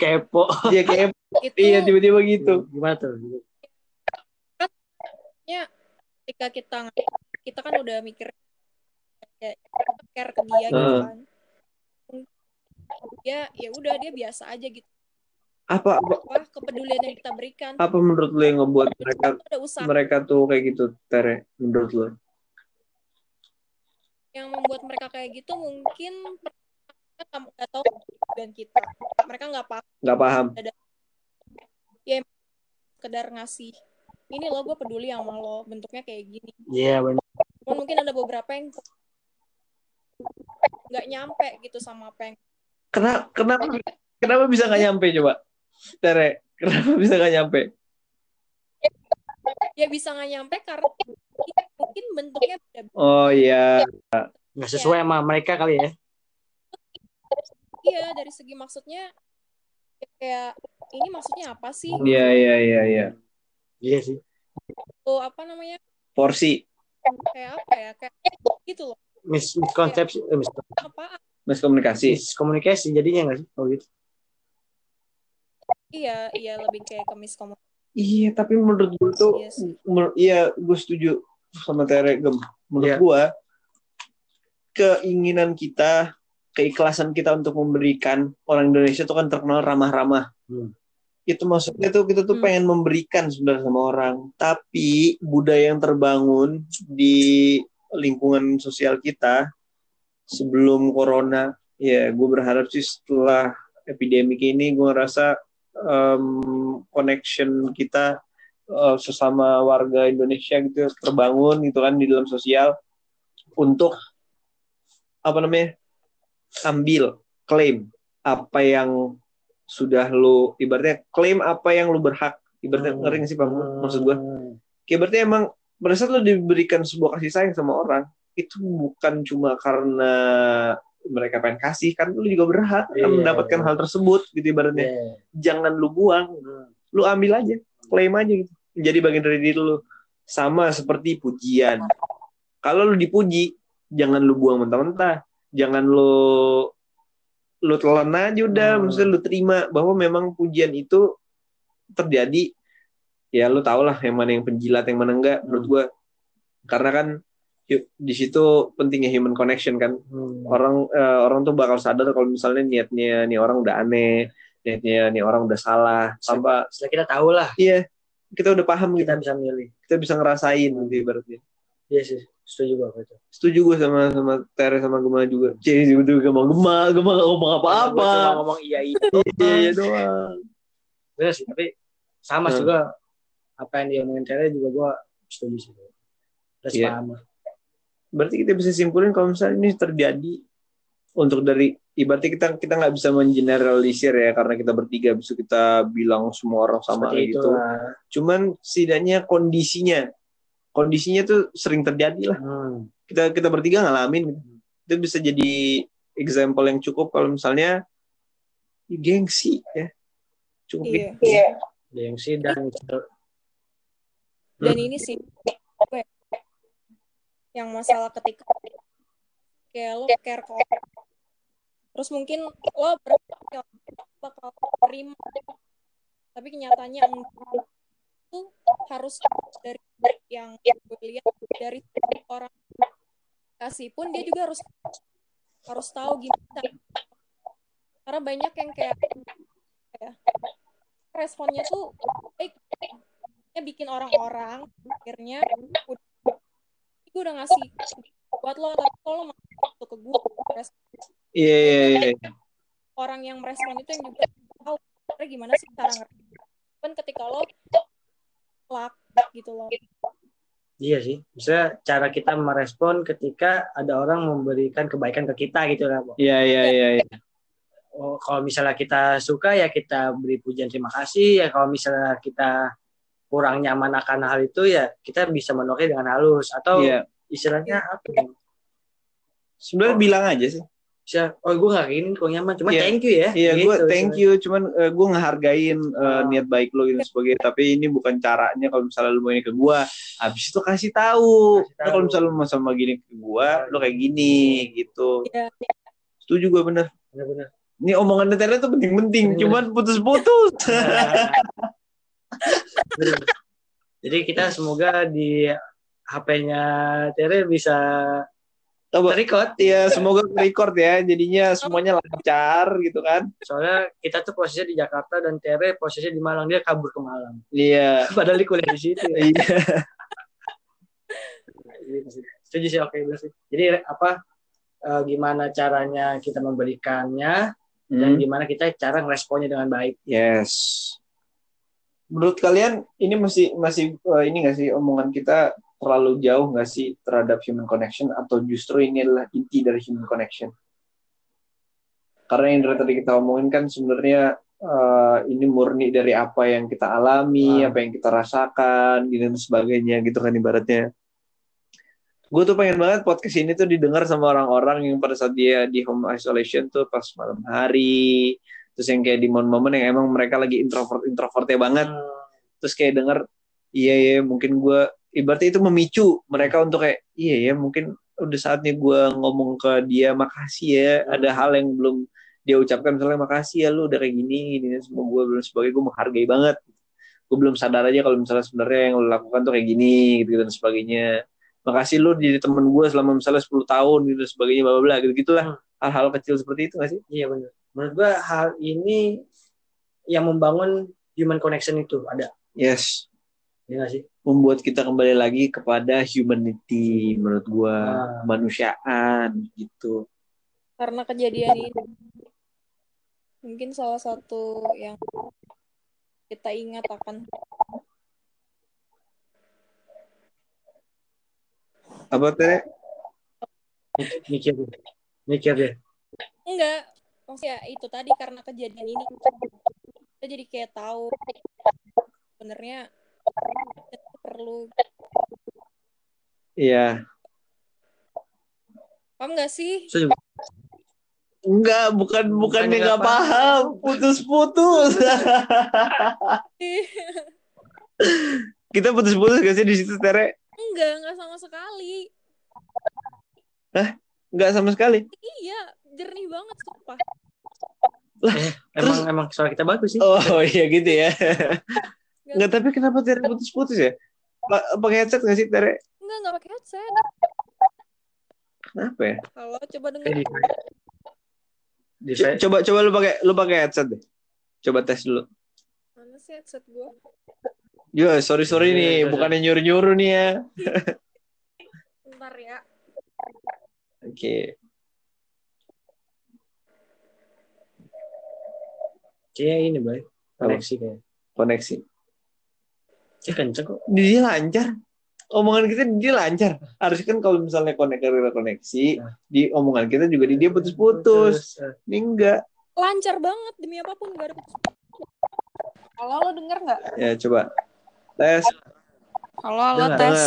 Kepo. dia kayak itu iya tiba-tiba gitu. Gimana tuh? ketika kita kita kan udah mikir kayak care ke dia gitu kan. Dia ya udah dia biasa aja gitu apa apa, kepedulian yang kita berikan. apa menurut lu yang ngebuat mereka mereka tuh kayak gitu Tere menurut lu? Yang membuat mereka kayak gitu mungkin mereka nggak nggak tahu dan kita. Mereka nggak paham. Nggak paham. Sekedar ngasih ini lo gue peduli sama lo. Bentuknya kayak gini. Iya benar. cuman mungkin ada beberapa yang nggak nyampe gitu sama apa yang kenapa kenapa? Kenapa bisa nggak nyampe coba Tere kenapa bisa nggak nyampe? Ya bisa nggak nyampe karena mungkin bentuknya beda oh iya. Nggak sesuai sama mereka kali ya. iya dari segi maksudnya ya kayak ini maksudnya apa sih? Iya iya iya iya. Iya sih. tuh apa namanya? Porsi. Kayak apa ya? Kayak gitu loh. Mis miskonsepsi, eh, mis apa miskomunikasi. Miskomunikasi jadinya nggak sih? Oh gitu. Iya iya lebih kayak ke miskomunikasi iya tapi menurut gue tuh Iya sih. menur- iya gue setuju sama Tere Gem menurut Iya. gue keinginan kita keikhlasan kita untuk memberikan orang Indonesia itu kan terkenal ramah-ramah Hmm. itu maksudnya tuh kita tuh Hmm. pengen memberikan sebenarnya sama orang tapi budaya yang terbangun di lingkungan sosial kita sebelum corona ya gue berharap sih setelah epidemik ini gue ngerasa em, connection kita eh, sesama warga Indonesia gitu terbangun gitu kan di dalam sosial untuk apa namanya ambil klaim apa yang sudah lu ibaratnya klaim apa yang lu berhak ibaratnya Hmm. ngeri nggak sih pak maksud gue Hmm. kayak berarti emang pada saat lu diberikan sebuah kasih sayang sama orang itu bukan cuma karena mereka pengen kasih kan lu juga berhak kan Iya. mendapatkan hal tersebut gitu ibaratnya Iya. jangan lu buang Hmm. lu ambil aja klaim aja gitu jadi bagian dari diri lu sama seperti pujian kalau lu dipuji jangan lu buang mentah-mentah jangan lu lu telan aja udah Hmm. maksudnya lu terima bahwa memang pujian itu terjadi ya lu tau lah yang mana yang penjilat yang mana enggak menurut Hmm. gua karena kan di situ pentingnya human connection kan Hmm. orang eh, orang tuh bakal sadar kalau misalnya niatnya nih orang udah aneh niatnya nih orang udah salah tanpa Setelah kita tahu lah, iya kita udah paham gitu kita bisa milih. kita bisa ngerasain gitu ibaratnya Iya sih, setuju banget itu. setuju gue sama sama Tere sama Gema juga Cih udah Gema Gema Gema gak ngomong cuma apa-apa ngomong iya iya. iya iya doang Bener sih, tapi sama Hmm. juga apa yang diomongin Tere juga gua setuju sih. Terus Iya. paham. Berarti kita bisa simpulin kalau misalnya ini terjadi untuk dari ibaratnya kita kita nggak bisa mengeneralisir ya karena kita bertiga bisa kita bilang semua orang sama Seperti itu gitu lah. cuman setidaknya kondisinya kondisinya tuh sering terjadi lah Hmm. kita kita bertiga ngalamin gitu. itu bisa jadi example yang cukup kalau misalnya ya, gengsi ya cukup iya gengsi. Gengsi dan dan Hmm. ini sih apa ya, yang masalah ketika kayak lo care orang. Terus mungkin lo bakal terima tapi kenyataannya itu harus dari yang gue lihat dari orang kasih pun dia juga harus harus tahu gimana. Karena banyak yang kayak ya, responnya tuh baik bikin orang-orang akhirnya gue udah ngasih buat lo tapi kalau lo masuk ke gue respon iya iya iya orang yang merespon itu yang juga tahu sebenarnya gimana sih cara ngerti kan ketika lo lak gitu loh Iya sih. Misalnya cara kita merespon ketika ada orang memberikan kebaikan ke kita gitu lah. Bo. iya iya iya iya. Oh, kalau misalnya kita suka ya kita beri pujian terima kasih ya kalau misalnya kita kurang nyaman akan hal itu ya kita bisa menolaknya dengan halus atau Iya. istilahnya apa ya? sebenarnya bilang aja sih bisa oh gue gak gini kok nyaman cuma Iya. thank you ya Iya, Gitu, gue thank you. Cuman gue ngehargain uh, niat baik lo gitu sebagainya. Tapi ini bukan caranya kalau misalnya lu mau ini ke gue. Habis itu kasih tahu. Kasih Nah, tahu. kalau misalnya lu mau sama gini ke gue, lo kayak gini gitu. Iya. Setuju gue bener. benar-benar Ini omongan detailnya tuh penting-penting. Bener. Cuman putus-putus. Jadi kita semoga di HP-nya Tere bisa record Iya, semoga record ya. Jadinya semuanya lancar gitu kan. soalnya kita tuh posisinya di Jakarta dan Tere posisinya di Malang dia kabur ke Malang Iya. padahal dia kuliah di situ ya. Iya. Sih. setuju sih oke sih jadi apa eh, gimana caranya kita memberikannya dan Hmm. gimana kita cara ngeresponnya dengan baik. Yes. Menurut kalian ini masih masih eh, ini nggak sih omongan kita terlalu jauh nggak sih terhadap human connection atau justru ini adalah inti dari human connection? Karena yang dari tadi kita omongin kan sebenarnya eh, ini murni dari apa yang kita alami, Ah. apa yang kita rasakan, gitu dan sebagainya gitu kan ibaratnya. Gue tuh pengen banget podcast ini tuh didengar sama orang-orang yang pada saat dia di home isolation tuh pas malam hari, terus yang kayak di momen-momen yang emang mereka lagi introvert introvertnya banget. Terus kayak denger iya ya mungkin gue ibaratnya itu memicu mereka untuk kayak iya ya mungkin udah saatnya gue ngomong ke dia makasih ya ada hal yang belum dia ucapkan misalnya makasih ya lu udah kayak gini gini semua gue belum sebagai gue menghargai banget. Gue belum sadar aja kalau misalnya sebenarnya yang lu lakukan tuh kayak gini gitu dan sebagainya. Makasih lu jadi temen gue selama misalnya 10 tahun gitu dan sebagainya bla bla bla gitu gitulah hal-hal kecil seperti itu gak sih? Iya benar. Menurut gua hal ini yang membangun human connection itu ada. yes Ya sih? membuat kita kembali lagi kepada humanity menurut gua Ah. kemanusiaan gitu Karena kejadian ini mungkin salah satu yang kita ingat akan apa teh Mikir. Mikir deh. enggak maksudnya itu tadi karena kejadian ini kita jadi kayak tahu sebenarnya kita perlu Iya. Paham nggak sih? Enggak bukan bukannya Bukannya nggak paham. putus-putus. Kita putus-putus gak sih di situ tere? Enggak enggak sama sekali. Nggak sama sekali? Iya jernih banget sumpah. Emang emang suara kita bagus sih. oh iya gitu ya. Nggak. Tapi kenapa tere putus-putus ya? Pa- pakai headset gak sih tere? Enggak enggak pakai headset. Kenapa ya? Halo coba Eh, di, Co- saya, coba coba lu pakai lu pakai headset deh. Coba tes dulu. Mana sih headset gua? Yo, sorry sorry Iya, nih, iya, iya. bukannya nyuruh nyuruh nih ya. bentar ya. Oke, kayaknya ini baik. Koneksi kayak. koneksi. Cek kenceng kok. Dia lancar. Omongan kita dia lancar. Harusnya kan kalau misalnya konek koneksi, di omongan kita juga di dia putus-putus. Eh, Ini enggak. lancar banget demi apa pun gak ada putus halo lo denger nggak Ya coba. Tes. halo halo Dengar. tes.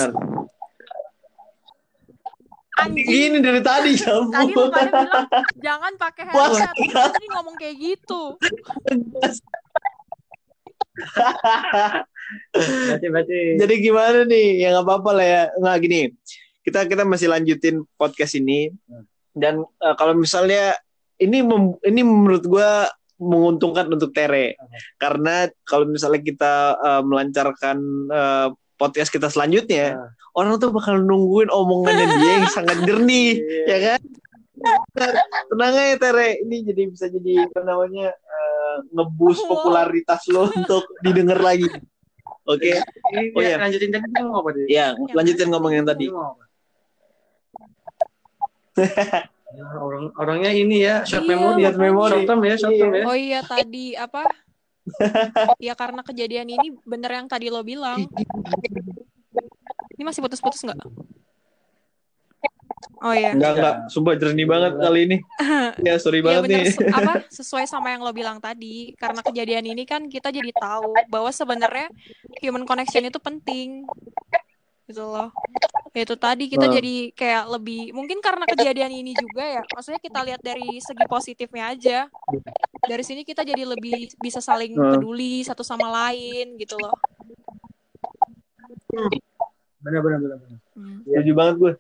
Anjing Gini dari tadi kamu. tadi lu pada bilang jangan pakai headset ini ngomong kayak gitu Berarti berarti Jadi gimana nih? Ya nggak apa-apa lah ya. Nah gini, kita kita masih lanjutin podcast ini. Dan eh, kalau misalnya ini mem- ini menurut gua menguntungkan untuk Tere karena kalau misalnya kita eh, melancarkan eh, podcast kita selanjutnya, orang tuh bakal nungguin omongannya dia yang sangat jernih, ya kan? Tenang aja Tere, ini jadi bisa jadi apa namanya eh, ngebus popularitas lo untuk didengar lagi. Oke, Ini Oh, iya. lanjutin tadi ngomong apa ya lanjutin ngomong yang tadi. Apa? Ya, orang orangnya ini ya short Iya, memory, makanya. memory, short term ya, short term ya. oh iya tadi apa ya karena kejadian ini bener yang tadi lo bilang. Ini masih putus-putus nggak? Oh iya. Enggak enggak, sumpah jernih banget kali ini. Ya sorry Iya banget bener. nih. apa sesuai sama yang lo bilang tadi karena kejadian ini kan kita jadi tahu bahwa sebenarnya human connection itu penting gitu loh Ya itu tadi kita Hmm. jadi kayak lebih mungkin karena kejadian ini juga ya maksudnya kita lihat dari segi positifnya aja dari sini kita jadi lebih bisa saling Hmm. peduli satu sama lain gitu loh Benar benar benar. benar. Hmm. Setuju banget gue.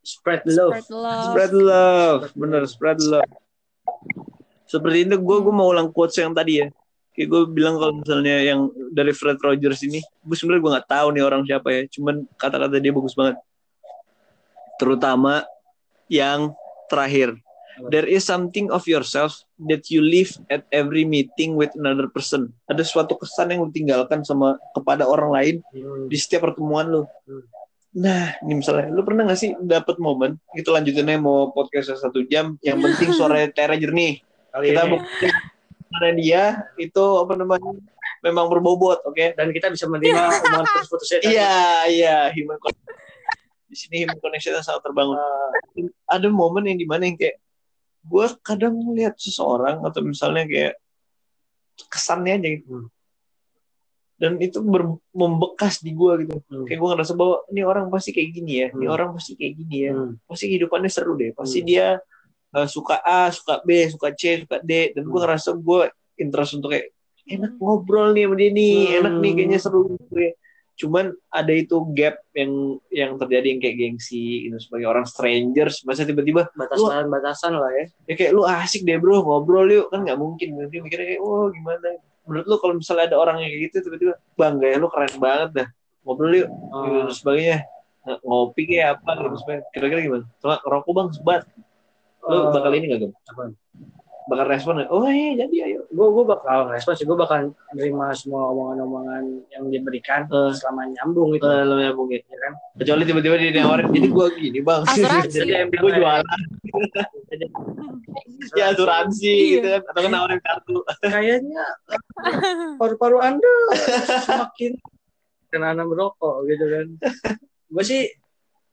Spread love. Spread love Spread love, bener spread love. Seperti itu gue gue mau ulang quotes yang tadi ya. Kayak gue bilang kalau misalnya yang dari Fred Rogers ini, gue sebenarnya gue nggak tahu nih orang siapa ya. Cuman kata-kata dia bagus banget. Terutama yang terakhir. There is something of yourself that you leave at every meeting with another person. Ada suatu kesan yang lu tinggalkan sama kepada orang lain Hmm. di setiap pertemuan lu. Hmm. Nah, ini misalnya, lu pernah gak sih dapet momen, itu lanjutinnya mau podcast satu jam, yang penting suara Tera jernih. Kali Kita ini. Mana dia, itu apa namanya, memang berbobot, oke? dan kita bisa menerima omongan putus-putusnya. kan? Iya, iya, human connection. Di sini human connection sangat terbangun. Eh, Ada momen yang di mana yang kayak, gue kadang melihat seseorang, atau misalnya kayak, kesannya aja gitu. Hmm. Dan itu ber- membekas di gue gitu. hmm. Kayak gue ngerasa bahwa, ini orang pasti kayak gini ya, ini Hmm. orang pasti kayak gini ya. Hmm. pasti kehidupannya seru deh pasti Hmm. dia uh, suka A suka B suka C suka D. Dan gue Hmm. ngerasa gue interest untuk kayak enak ngobrol nih sama dia nih Hmm. enak nih kayaknya seru gue cuman ada itu gap yang yang terjadi yang kayak gengsi gitu sebagai orang strangers masa tiba-tiba batasan-batasan lah ya. ya kayak lu asik deh bro ngobrol yuk. Kan nggak mungkin nanti mikirnya kayak oh gimana? Menurut lu kalau misalnya ada orang yang kayak gitu tiba-tiba bang gaya lu keren banget dah. Ngobrol yuk. Gitu, Eh, dan sebagainya. Nah, ngopi kayak apa gitu sebagainya. kira-kira gimana? Cuma rokok bang sebat lu eh, bakal ini gak apaan? bakal respon nggak? oh iya jadi ayo. Gue gue bakal respon sih. Gue bakal nerima semua omongan-omongan yang diberikan Eh. selama nyambung itu Eh, lu nyambung ya ya kan? Kecuali tiba-tiba dia nawarin jadi gua gini bang. Asuransi. jadi yang gue jualan. Ya asuransi Iya. gitu kan. Atau kan nawarin kartu. Kayaknya paru-paru anda semakin kena anak merokok gitu kan. Gue sih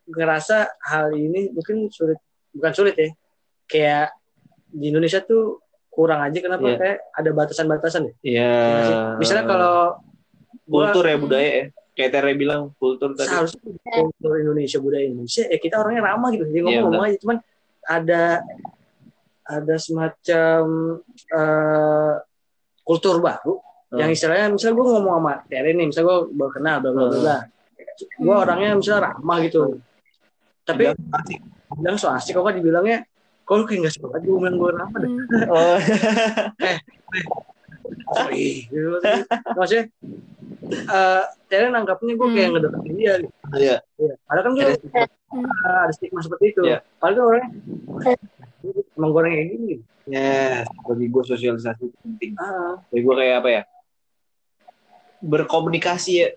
ngerasa hal ini mungkin sulit bukan sulit ya kayak di Indonesia tuh kurang aja kenapa Iya. kayak ada batasan-batasan ya Iya. Iya sih. misalnya kalau gua- kultur ya budaya ya kayak Tere bilang kultur tadi seharusnya kultur Indonesia budaya Indonesia ya kita orangnya ramah gitu jadi Iya, ngomong-ngomong aja cuman ada ada semacam eh, kultur baru Hmm. yang istilahnya misalnya gue ngomong sama Tere nih misalnya gue baru kenal bla bla bla bla gue Hmm. orangnya misalnya ramah gitu tapi Bilang asik. bilang so asik kok kan dibilangnya kok lu kayak gak suka gue bilang gue ramah deh Hmm. oh sorry gitu maksudnya eh Tere nanggapnya gue kayak Hmm. ngedeketin dia gitu. iya Iya. Padahal kan gue Hmm. ada stigma seperti itu. Iya. Padahal kan orangnya emang gue orang kayak gini. yes bagi gue sosialisasi penting Ah, bagi gue kayak apa ya berkomunikasi ya Eh,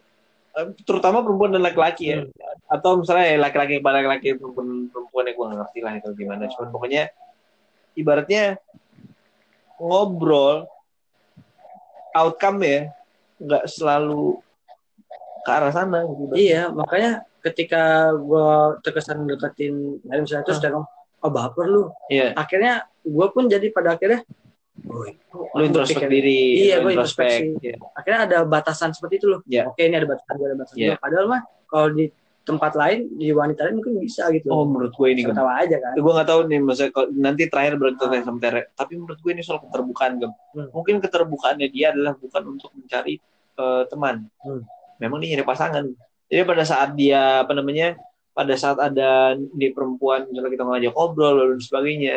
terutama perempuan dan laki-laki ya. Atau misalnya ya laki-laki pada laki-laki perempuan perempuan yang gue nggak ngerti lah itu gimana. Cuman pokoknya ibaratnya ngobrol outcome ya nggak selalu ke arah sana gitu. Iya, makanya ketika gue terkesan deketin dari misalnya terus dia ngomong, oh baper lu. Iya, Akhirnya gue pun jadi pada akhirnya, oh, lu introspek diri, Iya, gua introspeksi. Iya. Akhirnya ada batasan seperti itu loh. Iya. Oke ini ada batasan, gua ada batasan. Gua. Padahal mah kalau di tempat lain, di wanita lain mungkin bisa gitu. Oh, menurut gue ini tahu aja kan. gue nggak tahu nih maksudnya kalau nanti terakhir berarti tanya sama Tere tapi menurut gue ini soal keterbukaan Gem Hmm. mungkin keterbukaannya dia adalah bukan untuk mencari eh, teman Hmm. memang dia nyari pasangan jadi pada saat dia apa namanya pada saat ada di perempuan misalnya kita ngajak ngobrol dan sebagainya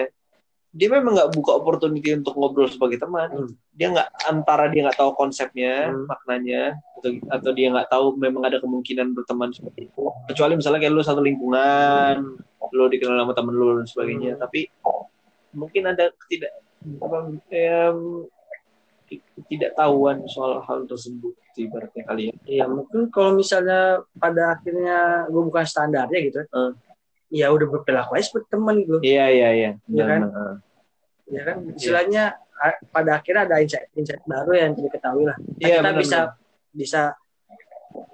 dia memang nggak buka opportunity untuk ngobrol sebagai teman Hmm. dia nggak antara dia nggak tahu konsepnya Hmm. maknanya atau, atau dia nggak tahu memang ada kemungkinan berteman seperti itu kecuali misalnya kayak lu satu lingkungan lu dikenal sama temen lu dan sebagainya Hmm. tapi mungkin ada ketidak apa em, ketidaktahuan soal hal tersebut ibaratnya kali ya Iya, mungkin kalau misalnya pada akhirnya gue bukan standarnya gitu, Hmm. Ya udah berperilaku aja seperti teman gitu. iya iya iya Iya kan? Benar, ya kan istilahnya pada akhirnya ada insight insight baru yang tidak diketahui lah Nah, Iya, kita benar, bisa bisa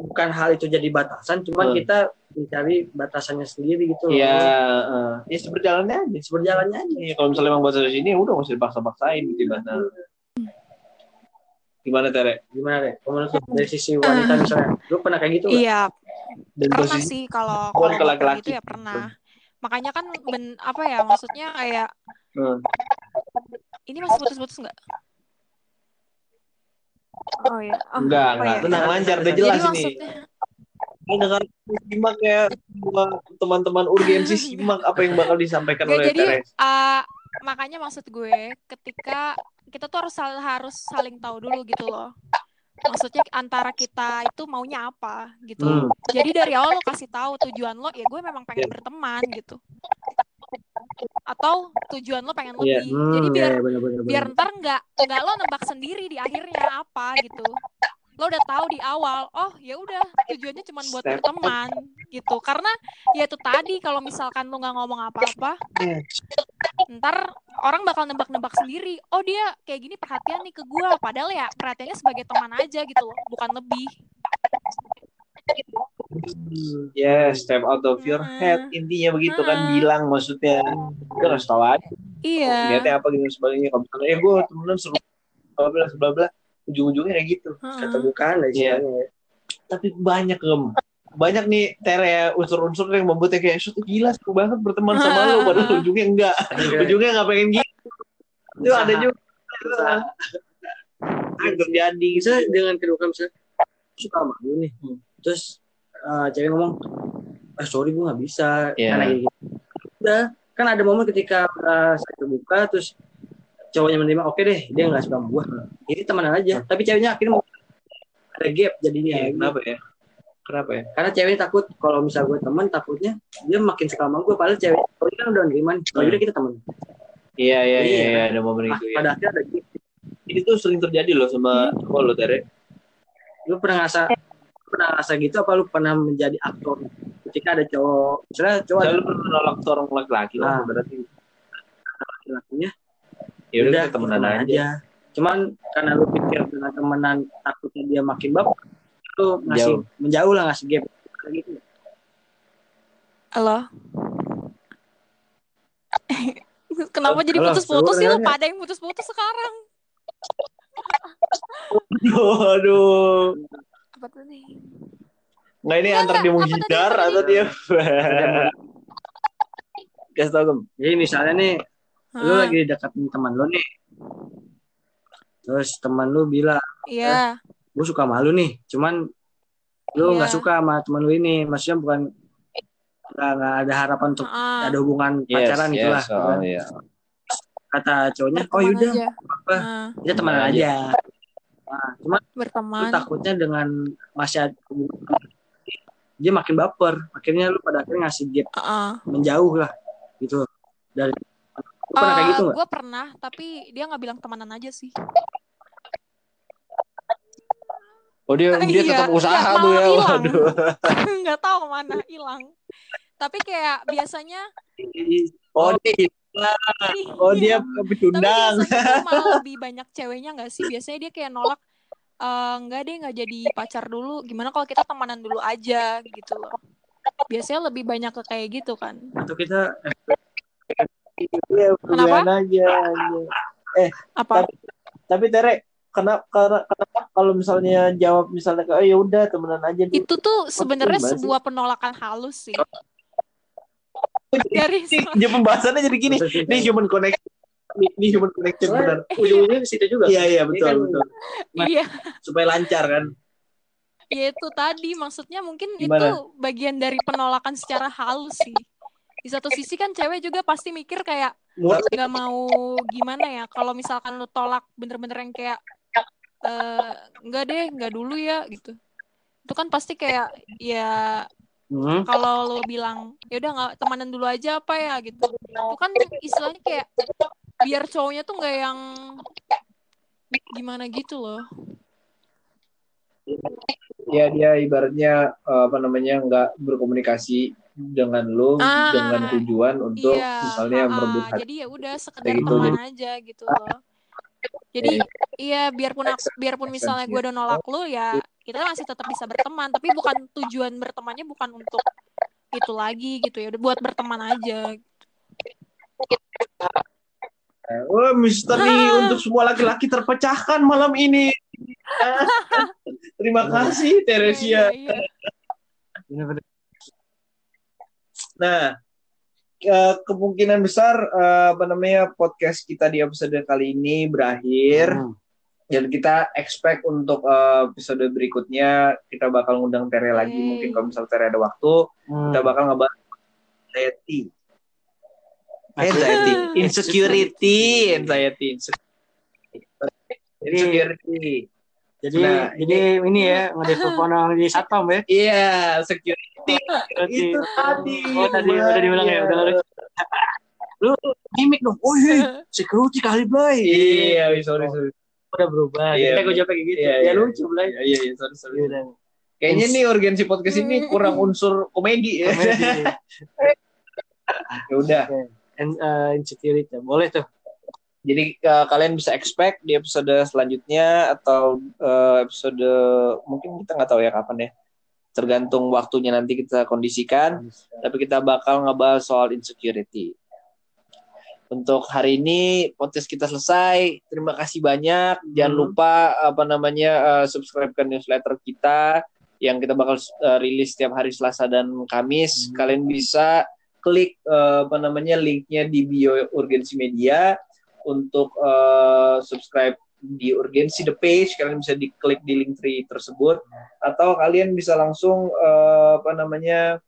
bukan hal itu jadi batasan cuman Hmm. kita mencari batasannya sendiri gitu. Iya, eh, ya seberjalannya aja. seberjalannya aja Iya, kalau misalnya emang bahasa sini, udah nggak usah dipaksa-paksain gitu ibaratnya. Gimana Tere? gimana kalau menurut dari sisi wanita misalnya lu pernah kayak gitu? Iya, Dan pernah posisi sih kalau kalau ke baper laki-laki. gitu ya pernah. Makanya kan ben, apa ya maksudnya kayak Hmm. ini masih putus-putus nggak? Oh ya. Oh, enggak, oh enggak, ya. tenang lancar, udah jelas Jadi ini. maksudnya Mau dengar simak ya semua teman-teman urgensi simak apa yang bakal disampaikan oleh jadi Tere. uh, makanya maksud gue ketika kita tuh harus harus saling tahu dulu gitu loh. Maksudnya antara kita itu maunya apa gitu. Hmm. Jadi dari awal lo kasih tahu tujuan lo ya gue memang pengen berteman gitu. Atau tujuan lo pengen Iya. lebih. Jadi Hmm, biar iya, benar, benar, biar ntar nggak nggak lo nebak sendiri di akhirnya apa gitu lo udah tahu di awal oh ya udah tujuannya cuma buat berteman gitu karena ya itu tadi kalau misalkan lo nggak ngomong apa-apa ntar orang bakal nebak-nebak sendiri oh dia kayak gini perhatian nih ke gua padahal ya perhatiannya sebagai teman aja gitu loh bukan lebih Ya, step out of your Hmm. head. Intinya begitu kan Hmm. bilang maksudnya. Udah harus tahu aja. iya Niatnya apa gitu sebagainya. Kalau misalnya, eh gue temenan seru. Bla bla bla bla. Ujung-ujungnya kayak gitu. Kata bukan aja. Iya. Tapi banyak gem. Banyak nih Tere ya unsur-unsur yang membuatnya kayak "Shut, gila seru banget berteman sama lu padahal ujungnya enggak. Ujungnya enggak pengen gitu. Itu ada juga. Terjadi gitu. Bisa dengan kedua misalnya suka sama lu nih. Hmm. Terus eh, cewek ngomong, ah sorry gue nggak bisa. Iya. Karena gitu. Udah, kan ada momen ketika eh, saya terbuka terus cowoknya menerima oke deh dia nggak suka gue jadi temenan aja tapi ceweknya akhirnya mau ada gap jadinya Iya, kenapa ya? Kenapa ya? karena ceweknya takut kalau misal gue temen takutnya dia makin suka sama gue padahal cewek cowoknya kan udah nerima nih. kalau Hmm. udah kita temen Iya, iya, iya, iya, ada momen nah, itu ya. pada akhirnya ada gap Itu sering terjadi loh sama sama lo Tere. lu pernah ngerasa pernah ngerasa gitu apa lu pernah menjadi aktor ketika ada cowok misalnya cowok Saya lu pernah nolak seorang laki-laki lah Ah. berarti. laki-lakinya Ya udah temenan aja. cuman karena lu pikir dengan temenan takutnya dia makin bab lu ngasih Jauh. menjauh lah ngasih gap. Kayak gitu. Halo? Kenapa jadi Halo, putus-putus sih? Dengarnya. pada yang putus-putus sekarang. Waduh. apa tuh nih? Nggak ini antara dia apa atau dia. Kasih tau jadi misalnya nih lu Hah, lagi deketin teman lu nih. Terus teman lu bilang iya. Gue suka sama lu nih cuman lu Iya. nggak suka sama teman lu ini. Maksudnya bukan nggak nggak ada harapan untuk Heeh. ada hubungan pacaran gitu lah yes, oh, iya. kata cowoknya oh yaudah aja. apa Nah, kita temenan Temenan aja. Nah, cuman lu berteman. takutnya dengan masih ada hubungan dia makin baper. Akhirnya lu pada akhirnya ngasih gap Heeh. menjauh lah gitu. Dari lu pernah kayak gitu nggak gue pernah tapi dia nggak bilang temenan aja sih Oh dia dia Iya, tetap usaha tuh ya. hilang. Waduh. nggak tahu ke mana hilang tapi kayak biasanya Oh dia oh dia Iya. tapi pecundang. biasanya tuh malah lebih banyak ceweknya nggak sih biasanya dia kayak nolak "Eh, nggak deh nggak jadi pacar dulu gimana kalau kita temenan dulu aja gitu loh biasanya lebih banyak ke kayak gitu kan atau kita Iya, Kenapa? bulan aja. anjing. apa Tapi Tere, kenapa kenapa kalau misalnya jawab misalnya kayak oh, ya udah temenan aja dulu. itu tuh sebenarnya sebuah penolakan halus sih dari Dia pembahasannya jadi gini. Ini human connection. Ini, human connection benar. Soalnya ujung-ujungnya ke situ juga Iya iya betul kan betul. iya Supaya lancar kan. ya itu tadi maksudnya mungkin itu Gimana? bagian dari penolakan secara halus sih di satu sisi kan cewek juga pasti mikir kayak nggak mau gimana ya kalau misalkan lu tolak bener-bener yang kayak eh nggak deh nggak dulu ya gitu. Itu kan pasti kayak ya Hmm. kalau lu bilang ya udah nggak temanan dulu aja apa ya gitu. Itu kan istilahnya kayak biar cowoknya tuh nggak yang gimana gitu loh. Ya dia ibaratnya eh, apa namanya nggak berkomunikasi dengan lu Ah, dengan tujuan untuk iya misalnya ha-ha. merebut hati. jadi ya udah sekedar gitu, teman aja gitu loh jadi iya biarpun aku- biarpun misalnya gue udah nolak lu ya kita masih tetap bisa berteman tapi bukan tujuan bertemannya bukan untuk itu lagi gitu ya udah buat berteman aja Wah, misteri untuk semua laki-laki terpecahkan malam ini. Terima kasih Teresia. Iya, iya, iya. Nah, eh, kemungkinan besar eh, apa namanya podcast kita di episode kali ini berakhir. Hmm. dan kita expect untuk eh, episode berikutnya kita bakal ngundang Tere lagi. Mungkin kalau misal Tere ada waktu Hmm. kita bakal ngebahas anxiety. Anxiety, insecurity, anxiety, insecurity. Jadi Nah, jadi ini ya ngedevelop orang di satpam ya. Iya, security itu tadi. Oh tadi udah dibilang ya, udah udah. Lu gimmick dong. Oh iya, security kali boy. Iya, sorry sorry. udah berubah. Iya. Gue jawab kayak gitu. Iya, ya iya. lucu lah. Iya, iya, iya, sorry, sorry. Iya, Kayaknya nih urgensi podcast ini kurang unsur komedi ya. ya udah. And, uh, insecurity. Boleh tuh. Jadi uh, kalian bisa expect di episode selanjutnya atau uh, episode mungkin kita nggak tahu ya kapan ya. Tergantung waktunya nanti kita kondisikan. Tapi kita bakal ngebahas soal insecurity. Untuk hari ini podcast kita selesai. Terima kasih banyak. Jangan Hmm. lupa apa namanya uh, subscribe ke newsletter kita yang kita bakal uh, rilis setiap hari Selasa dan Kamis. Hmm. Kalian bisa klik uh, apa namanya linknya di bio Urgensi Media untuk uh, subscribe di Urgensi the page. Kalian bisa diklik di link tree tersebut atau kalian bisa langsung uh, apa namanya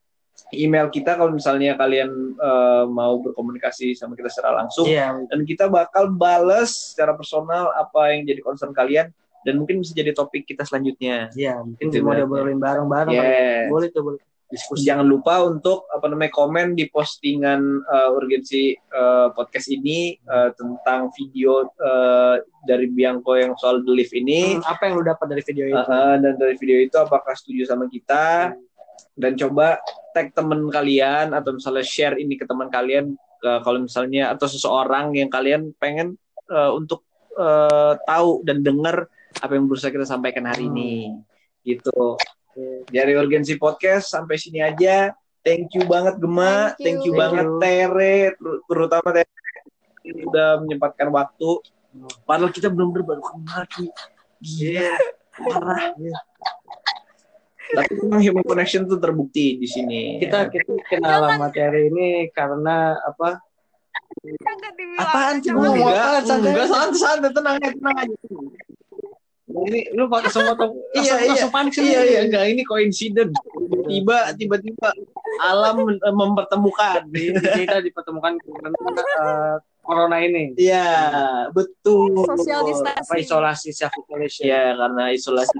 email kita kalau misalnya kalian uh, mau berkomunikasi sama kita secara langsung Iya. dan kita bakal bales secara personal apa yang jadi concern kalian dan mungkin bisa jadi topik kita selanjutnya. Iya, mungkin Itu mau diobrolin bareng-bareng. kali. Yes. Boleh tuh, boleh. Diskusi. Jangan lupa untuk apa namanya komen di postingan uh, urgensi uh, podcast ini uh, tentang video uh, dari Bianco yang soal the lift ini. Hmm, apa yang lu dapat dari video itu? Uh, uh, dan dari video itu apakah setuju sama kita dan coba tag teman kalian atau misalnya share ini ke teman kalian uh, kalau misalnya atau seseorang yang kalian pengen uh, untuk uh, tahu dan dengar apa yang berusaha kita sampaikan hari ini gitu dari urgensi podcast sampai sini aja. Thank you banget Gema. Thank thank you. you, Thank banget you. Tere. Ter- terutama Tere. Udah menyempatkan waktu. Padahal kita belum baru kenal Ki. Iya. parah. Tapi memang human connection tuh terbukti di sini. Kita kita kenal sama Terry ini karena apa? Apaan sih enggak enggak. santai santai. Tenang aja tenang aja Ini lu pakai semua tuh. Iya, iya. langsung panik sih. iya iya enggak ini coincidence tiba tiba-tiba alam men- mempertemukan Kita dipertemukan karena uh, corona ini. iya betul Social distancing. Apa isolasi self isolation. ya karena isolasi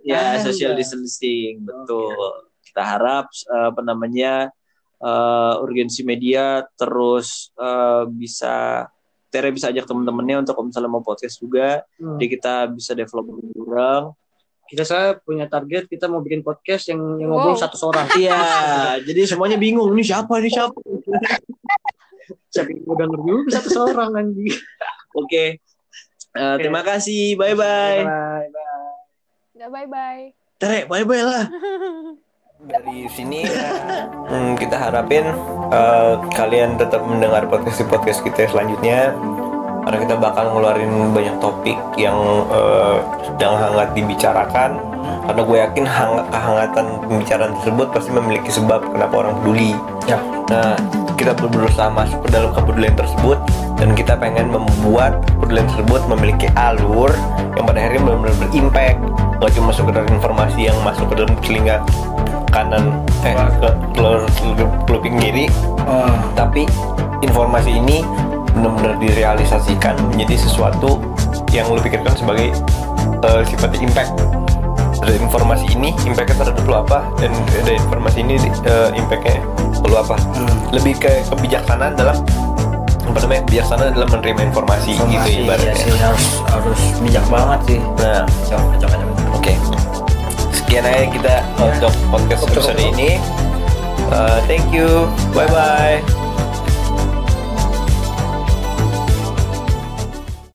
ya Ah, social iya. distancing betul kita harap eh, apa namanya eh, urgensi media terus eh, bisa Tere bisa ajak teman-temannya untuk kalau misalnya mau podcast juga Hmm. jadi kita bisa develop bareng Kita saya punya target kita mau bikin podcast yang, yang Wow. ngobrol satu seorang. iya jadi semuanya bingung ini siapa ini siapa Siapa yang ngerti juga satu seorang anjing. oke Eh, terima kasih bye bye Bye bye. Udah bye-bye. Tere bye bye lah dari sini hmm, kita harapin eh, kalian tetap mendengar podcast podcast kita selanjutnya karena kita bakal ngeluarin banyak topik yang eh, sedang hangat dibicarakan. Karena gue yakin hang- kehangatan pembicaraan tersebut pasti memiliki sebab kenapa orang peduli. Ya. nah kita ber- berusaha masuk ke dalam kepedulian tersebut dan kita pengen membuat kepedulian tersebut memiliki alur yang pada akhirnya benar-benar berimpact. Gak cuma sekedar informasi yang masuk ke dalam telinga kanan eh ke telur keluping kiri tapi informasi ini benar-benar direalisasikan menjadi sesuatu yang lu pikirkan sebagai eh, sifatnya impact dari informasi ini impactnya terhadap lu apa dan dari informasi ini eh, impactnya ke lu apa lebih ke kebijaksanaan dalam apa namanya bijaksana dalam menerima informasi, gitu Informasi, iya ibaratnya sih, harus harus bijak banget sih. nah. Oke. Sekian aja kita untuk podcast episode ini. Uh, thank you. Bye bye.